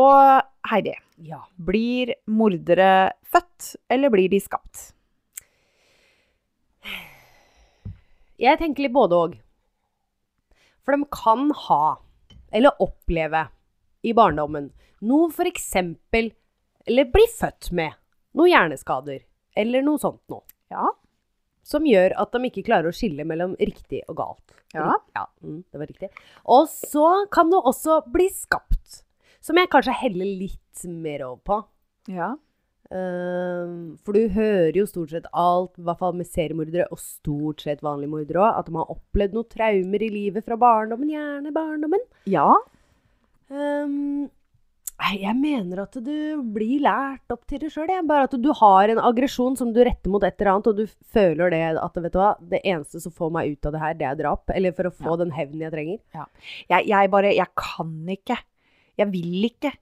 [SPEAKER 1] Heidi,
[SPEAKER 2] Ja.
[SPEAKER 1] blir mordere født, eller blir de skapt?
[SPEAKER 2] Jeg tenker litt både òg. For de kan ha, eller oppleve, i barndommen noe for eksempel Eller bli født med noen hjerneskader, eller noe sånt noe.
[SPEAKER 1] Ja.
[SPEAKER 2] Som gjør at de ikke klarer å skille mellom riktig og galt.
[SPEAKER 1] Ja.
[SPEAKER 2] ja mm, det var riktig. Og så kan det også bli skapt. Som jeg kanskje heller litt mer over på.
[SPEAKER 1] Ja.
[SPEAKER 2] Ehm, for du hører jo stort sett alt, i hvert fall med seriemordere, og stort sett vanlige mordere òg, at de har opplevd noen traumer i livet fra barndommen, gjerne barndommen.
[SPEAKER 1] Ja.
[SPEAKER 2] Ehm, jeg mener at du blir lært opp til det sjøl, Bare at du har en aggresjon som du retter mot et eller annet, og du føler det at vet du hva, det eneste som får meg ut av det her, det er drap. Eller for å få den hevnen jeg trenger.
[SPEAKER 1] Jeg, jeg bare Jeg kan ikke. Jeg vil ikke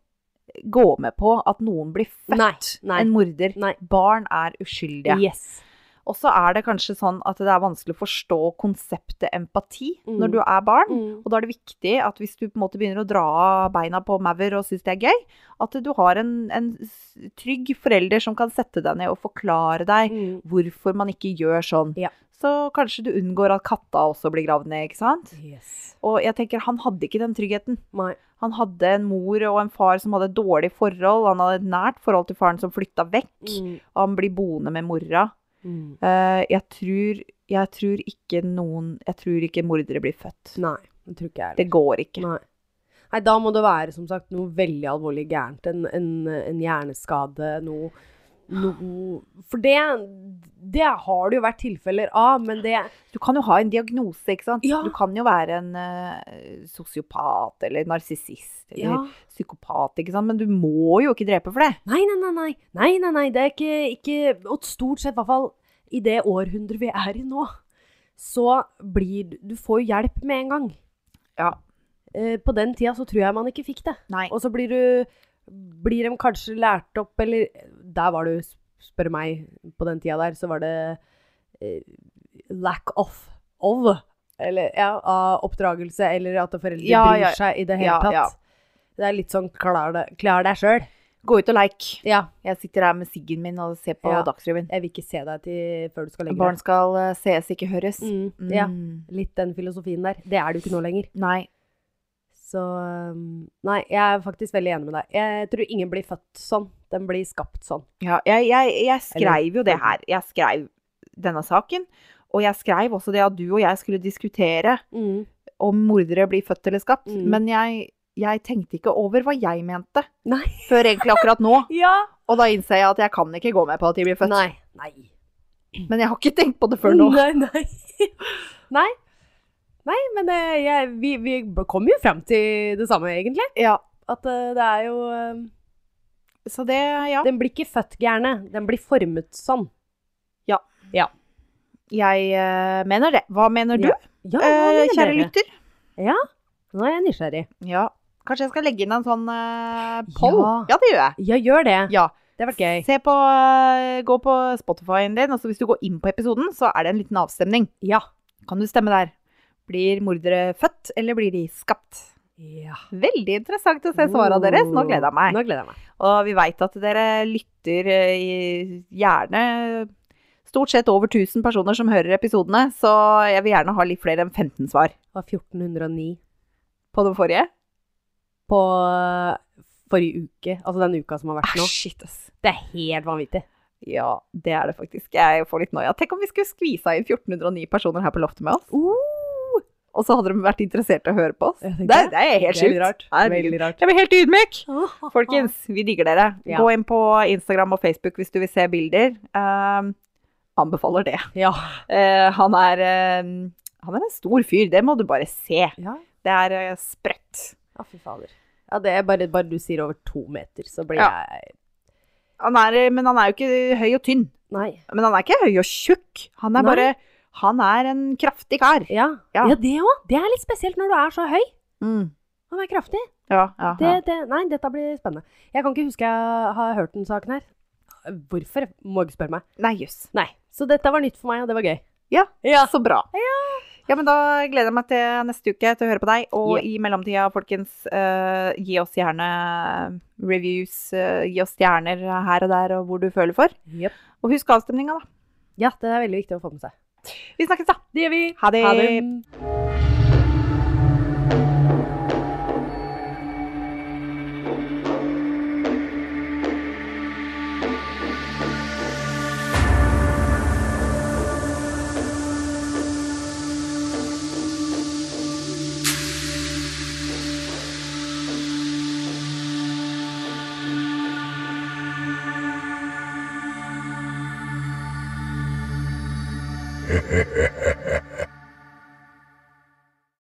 [SPEAKER 1] gå med på at noen blir født
[SPEAKER 2] Nei, nei.
[SPEAKER 1] en morder.
[SPEAKER 2] Nei.
[SPEAKER 1] Barn er uskyldige.
[SPEAKER 2] Yes.
[SPEAKER 1] Og så er det kanskje sånn at det er vanskelig å forstå konseptet empati
[SPEAKER 2] Mm.
[SPEAKER 1] når du er barn.
[SPEAKER 2] Mm.
[SPEAKER 1] Og da er det viktig at hvis du på en måte begynner å dra av beina på maur og syns det er gøy, at du har en, en trygg forelder som kan sette deg ned og forklare deg
[SPEAKER 2] Mm.
[SPEAKER 1] hvorfor man ikke gjør sånn.
[SPEAKER 2] Ja.
[SPEAKER 1] Så kanskje du unngår at katta også blir gravd ned, ikke sant?
[SPEAKER 2] Yes.
[SPEAKER 1] Og jeg tenker, han hadde ikke den tryggheten.
[SPEAKER 2] Nei.
[SPEAKER 1] Han hadde en mor og en far som hadde dårlig forhold. Han hadde et nært forhold til faren som flytta vekk.
[SPEAKER 2] Mm.
[SPEAKER 1] Og han blir boende med mora.
[SPEAKER 2] Mm.
[SPEAKER 1] Uh, jeg, tror, jeg tror ikke noen Jeg tror ikke mordere blir født.
[SPEAKER 2] Nei, det tror ikke jeg
[SPEAKER 1] Det går ikke.
[SPEAKER 2] Nei. Nei, da må det være som sagt noe veldig alvorlig gærent. En, en, en hjerneskade, noe, noe For det, det har det jo vært tilfeller av, men det
[SPEAKER 1] Du kan jo ha en diagnose, ikke sant?
[SPEAKER 2] Ja.
[SPEAKER 1] Du kan jo være en uh, sosiopat eller narsissist eller
[SPEAKER 2] Ja.
[SPEAKER 1] psykopat, ikke sant? Men du må jo ikke drepe for det.
[SPEAKER 2] Nei, nei, nei. Nei, nei, nei, nei. Det er ikke, ikke Og stort sett, i hvert fall i det århundret vi er i nå, så blir du får jo hjelp med en gang.
[SPEAKER 1] Ja.
[SPEAKER 2] Uh, på den tida så tror jeg man ikke fikk det.
[SPEAKER 1] Nei.
[SPEAKER 2] Og så blir du Blir de kanskje lært opp, eller Der var det, spør meg, på den tida der, så var det eh, lack of of. Eller ja, av oppdragelse, eller at foreldre
[SPEAKER 1] Ja,
[SPEAKER 2] bryr
[SPEAKER 1] ja.
[SPEAKER 2] seg i det hele
[SPEAKER 1] Ja,
[SPEAKER 2] tatt.
[SPEAKER 1] ja.
[SPEAKER 2] Det er litt sånn klar, klar deg sjøl.
[SPEAKER 1] Gå ut og leik.
[SPEAKER 2] Ja.
[SPEAKER 1] Jeg sitter her med siggen min og ser på
[SPEAKER 2] Ja.
[SPEAKER 1] Dagsrevyen.
[SPEAKER 2] Jeg vil ikke se deg til før du skal legge
[SPEAKER 1] Barn skal uh, sees, ikke høres.
[SPEAKER 2] Mm, ja,
[SPEAKER 1] Mm.
[SPEAKER 2] litt den filosofien der. Det er du ikke nå lenger.
[SPEAKER 1] Nei.
[SPEAKER 2] Så um, Nei, jeg er faktisk veldig enig med deg. Jeg tror ingen blir født sånn. Den blir skapt sånn.
[SPEAKER 1] Ja, jeg, jeg, jeg skrev jo det her. Jeg skrev denne saken. Og jeg skrev også det at du og jeg skulle diskutere
[SPEAKER 2] Mm.
[SPEAKER 1] om mordere blir født eller skapt.
[SPEAKER 2] Mm.
[SPEAKER 1] Men jeg, jeg tenkte ikke over hva jeg mente
[SPEAKER 2] Nei.
[SPEAKER 1] før egentlig akkurat nå.
[SPEAKER 2] Ja.
[SPEAKER 1] Og da innser jeg at jeg kan ikke gå med på at de blir født.
[SPEAKER 2] Nei. Nei.
[SPEAKER 1] Men jeg har ikke tenkt på det før nå.
[SPEAKER 2] Nei, nei. nei. Nei, men eh, jeg, vi, vi kommer jo frem til det samme, egentlig.
[SPEAKER 1] Ja,
[SPEAKER 2] At eh, det er jo eh,
[SPEAKER 1] så det, ja.
[SPEAKER 2] Den blir ikke født gærne. Den blir formet sånn. Ja. ja.
[SPEAKER 1] Jeg uh, mener det. Hva mener du,
[SPEAKER 2] Ja. Ja, hva mener uh,
[SPEAKER 1] kjære
[SPEAKER 2] dere?
[SPEAKER 1] lytter?
[SPEAKER 2] Ja, nå er jeg nysgjerrig.
[SPEAKER 1] Ja. Kanskje jeg skal legge inn en sånn uh, poll?
[SPEAKER 2] Ja.
[SPEAKER 1] Ja, det gjør jeg.
[SPEAKER 2] Ja, gjør det.
[SPEAKER 1] Ja.
[SPEAKER 2] Det har vært gøy.
[SPEAKER 1] Se på, gå på Spotify-en din, og hvis du går inn på episoden, så er det en liten avstemning.
[SPEAKER 2] Ja.
[SPEAKER 1] Kan du stemme der? Blir mordere født, eller blir de skapt?
[SPEAKER 2] ja.
[SPEAKER 1] Veldig interessant å se svarene deres. Nå gleder jeg meg.
[SPEAKER 2] Nå gleder jeg meg.
[SPEAKER 1] Og vi veit at dere lytter eh, i- gjerne Stort sett over 1000 personer som hører episodene, så jeg vil gjerne ha litt flere enn 15 svar
[SPEAKER 2] Det var 1409
[SPEAKER 1] på den forrige.
[SPEAKER 2] på eh, forrige uke. Altså den uka som har vært nå.
[SPEAKER 1] Ah, shit, ass.
[SPEAKER 2] Det er helt vanvittig.
[SPEAKER 1] Ja, det er det faktisk. Jeg får litt noia. Tenk om vi skulle skvisa inn 1409 personer her på loftet med oss. Og så hadde de vært interessert i å høre på oss. Det, det er helt
[SPEAKER 2] Det er
[SPEAKER 1] sjukt.
[SPEAKER 2] rart. Veldig rart.
[SPEAKER 1] Jeg blir helt ydmyk. Folkens, vi digger dere.
[SPEAKER 2] Ja.
[SPEAKER 1] Gå inn på Instagram og Facebook hvis du vil se bilder. Um, anbefaler det.
[SPEAKER 2] Ja.
[SPEAKER 1] Uh, han, er, uh, han er en stor fyr, det må du bare se.
[SPEAKER 2] ja.
[SPEAKER 1] Det er uh, sprøtt.
[SPEAKER 2] Ja, fy fader. Ja, det er bare, bare du sier over to meter, så blir jeg
[SPEAKER 1] Han er, men han er jo ikke høy og tynn.
[SPEAKER 2] Nei.
[SPEAKER 1] Men han er ikke høy og tjukk. Han er
[SPEAKER 2] Nei.
[SPEAKER 1] bare Han er en kraftig kar.
[SPEAKER 2] Ja,
[SPEAKER 1] Ja.
[SPEAKER 2] ja. det òg. Det er litt spesielt når du er så høy.
[SPEAKER 1] Mm.
[SPEAKER 2] Han er kraftig.
[SPEAKER 1] Ja, ja,
[SPEAKER 2] Det,
[SPEAKER 1] ja.
[SPEAKER 2] det, nei, dette blir spennende. Jeg kan ikke huske jeg har hørt den saken her. Hvorfor? Må ikke spørre meg.
[SPEAKER 1] Nei, jøss.
[SPEAKER 2] Nei. Så dette var nytt for meg, og det var gøy.
[SPEAKER 1] Ja,
[SPEAKER 2] Ja.
[SPEAKER 1] så bra. Ja. men da gleder jeg meg til neste uke til å høre på deg. Og
[SPEAKER 2] yeah.
[SPEAKER 1] i mellomtida, folkens, uh, gi oss gjerne reviews. Uh, gi oss stjerner her og der, og hvor du føler for.
[SPEAKER 2] Yep.
[SPEAKER 1] Og husk avstemninga, da.
[SPEAKER 2] Ja, det er veldig viktig å få med seg.
[SPEAKER 1] Vi snakkes, da.
[SPEAKER 2] Det gjør vi.
[SPEAKER 1] Ha det.
[SPEAKER 2] Ha det.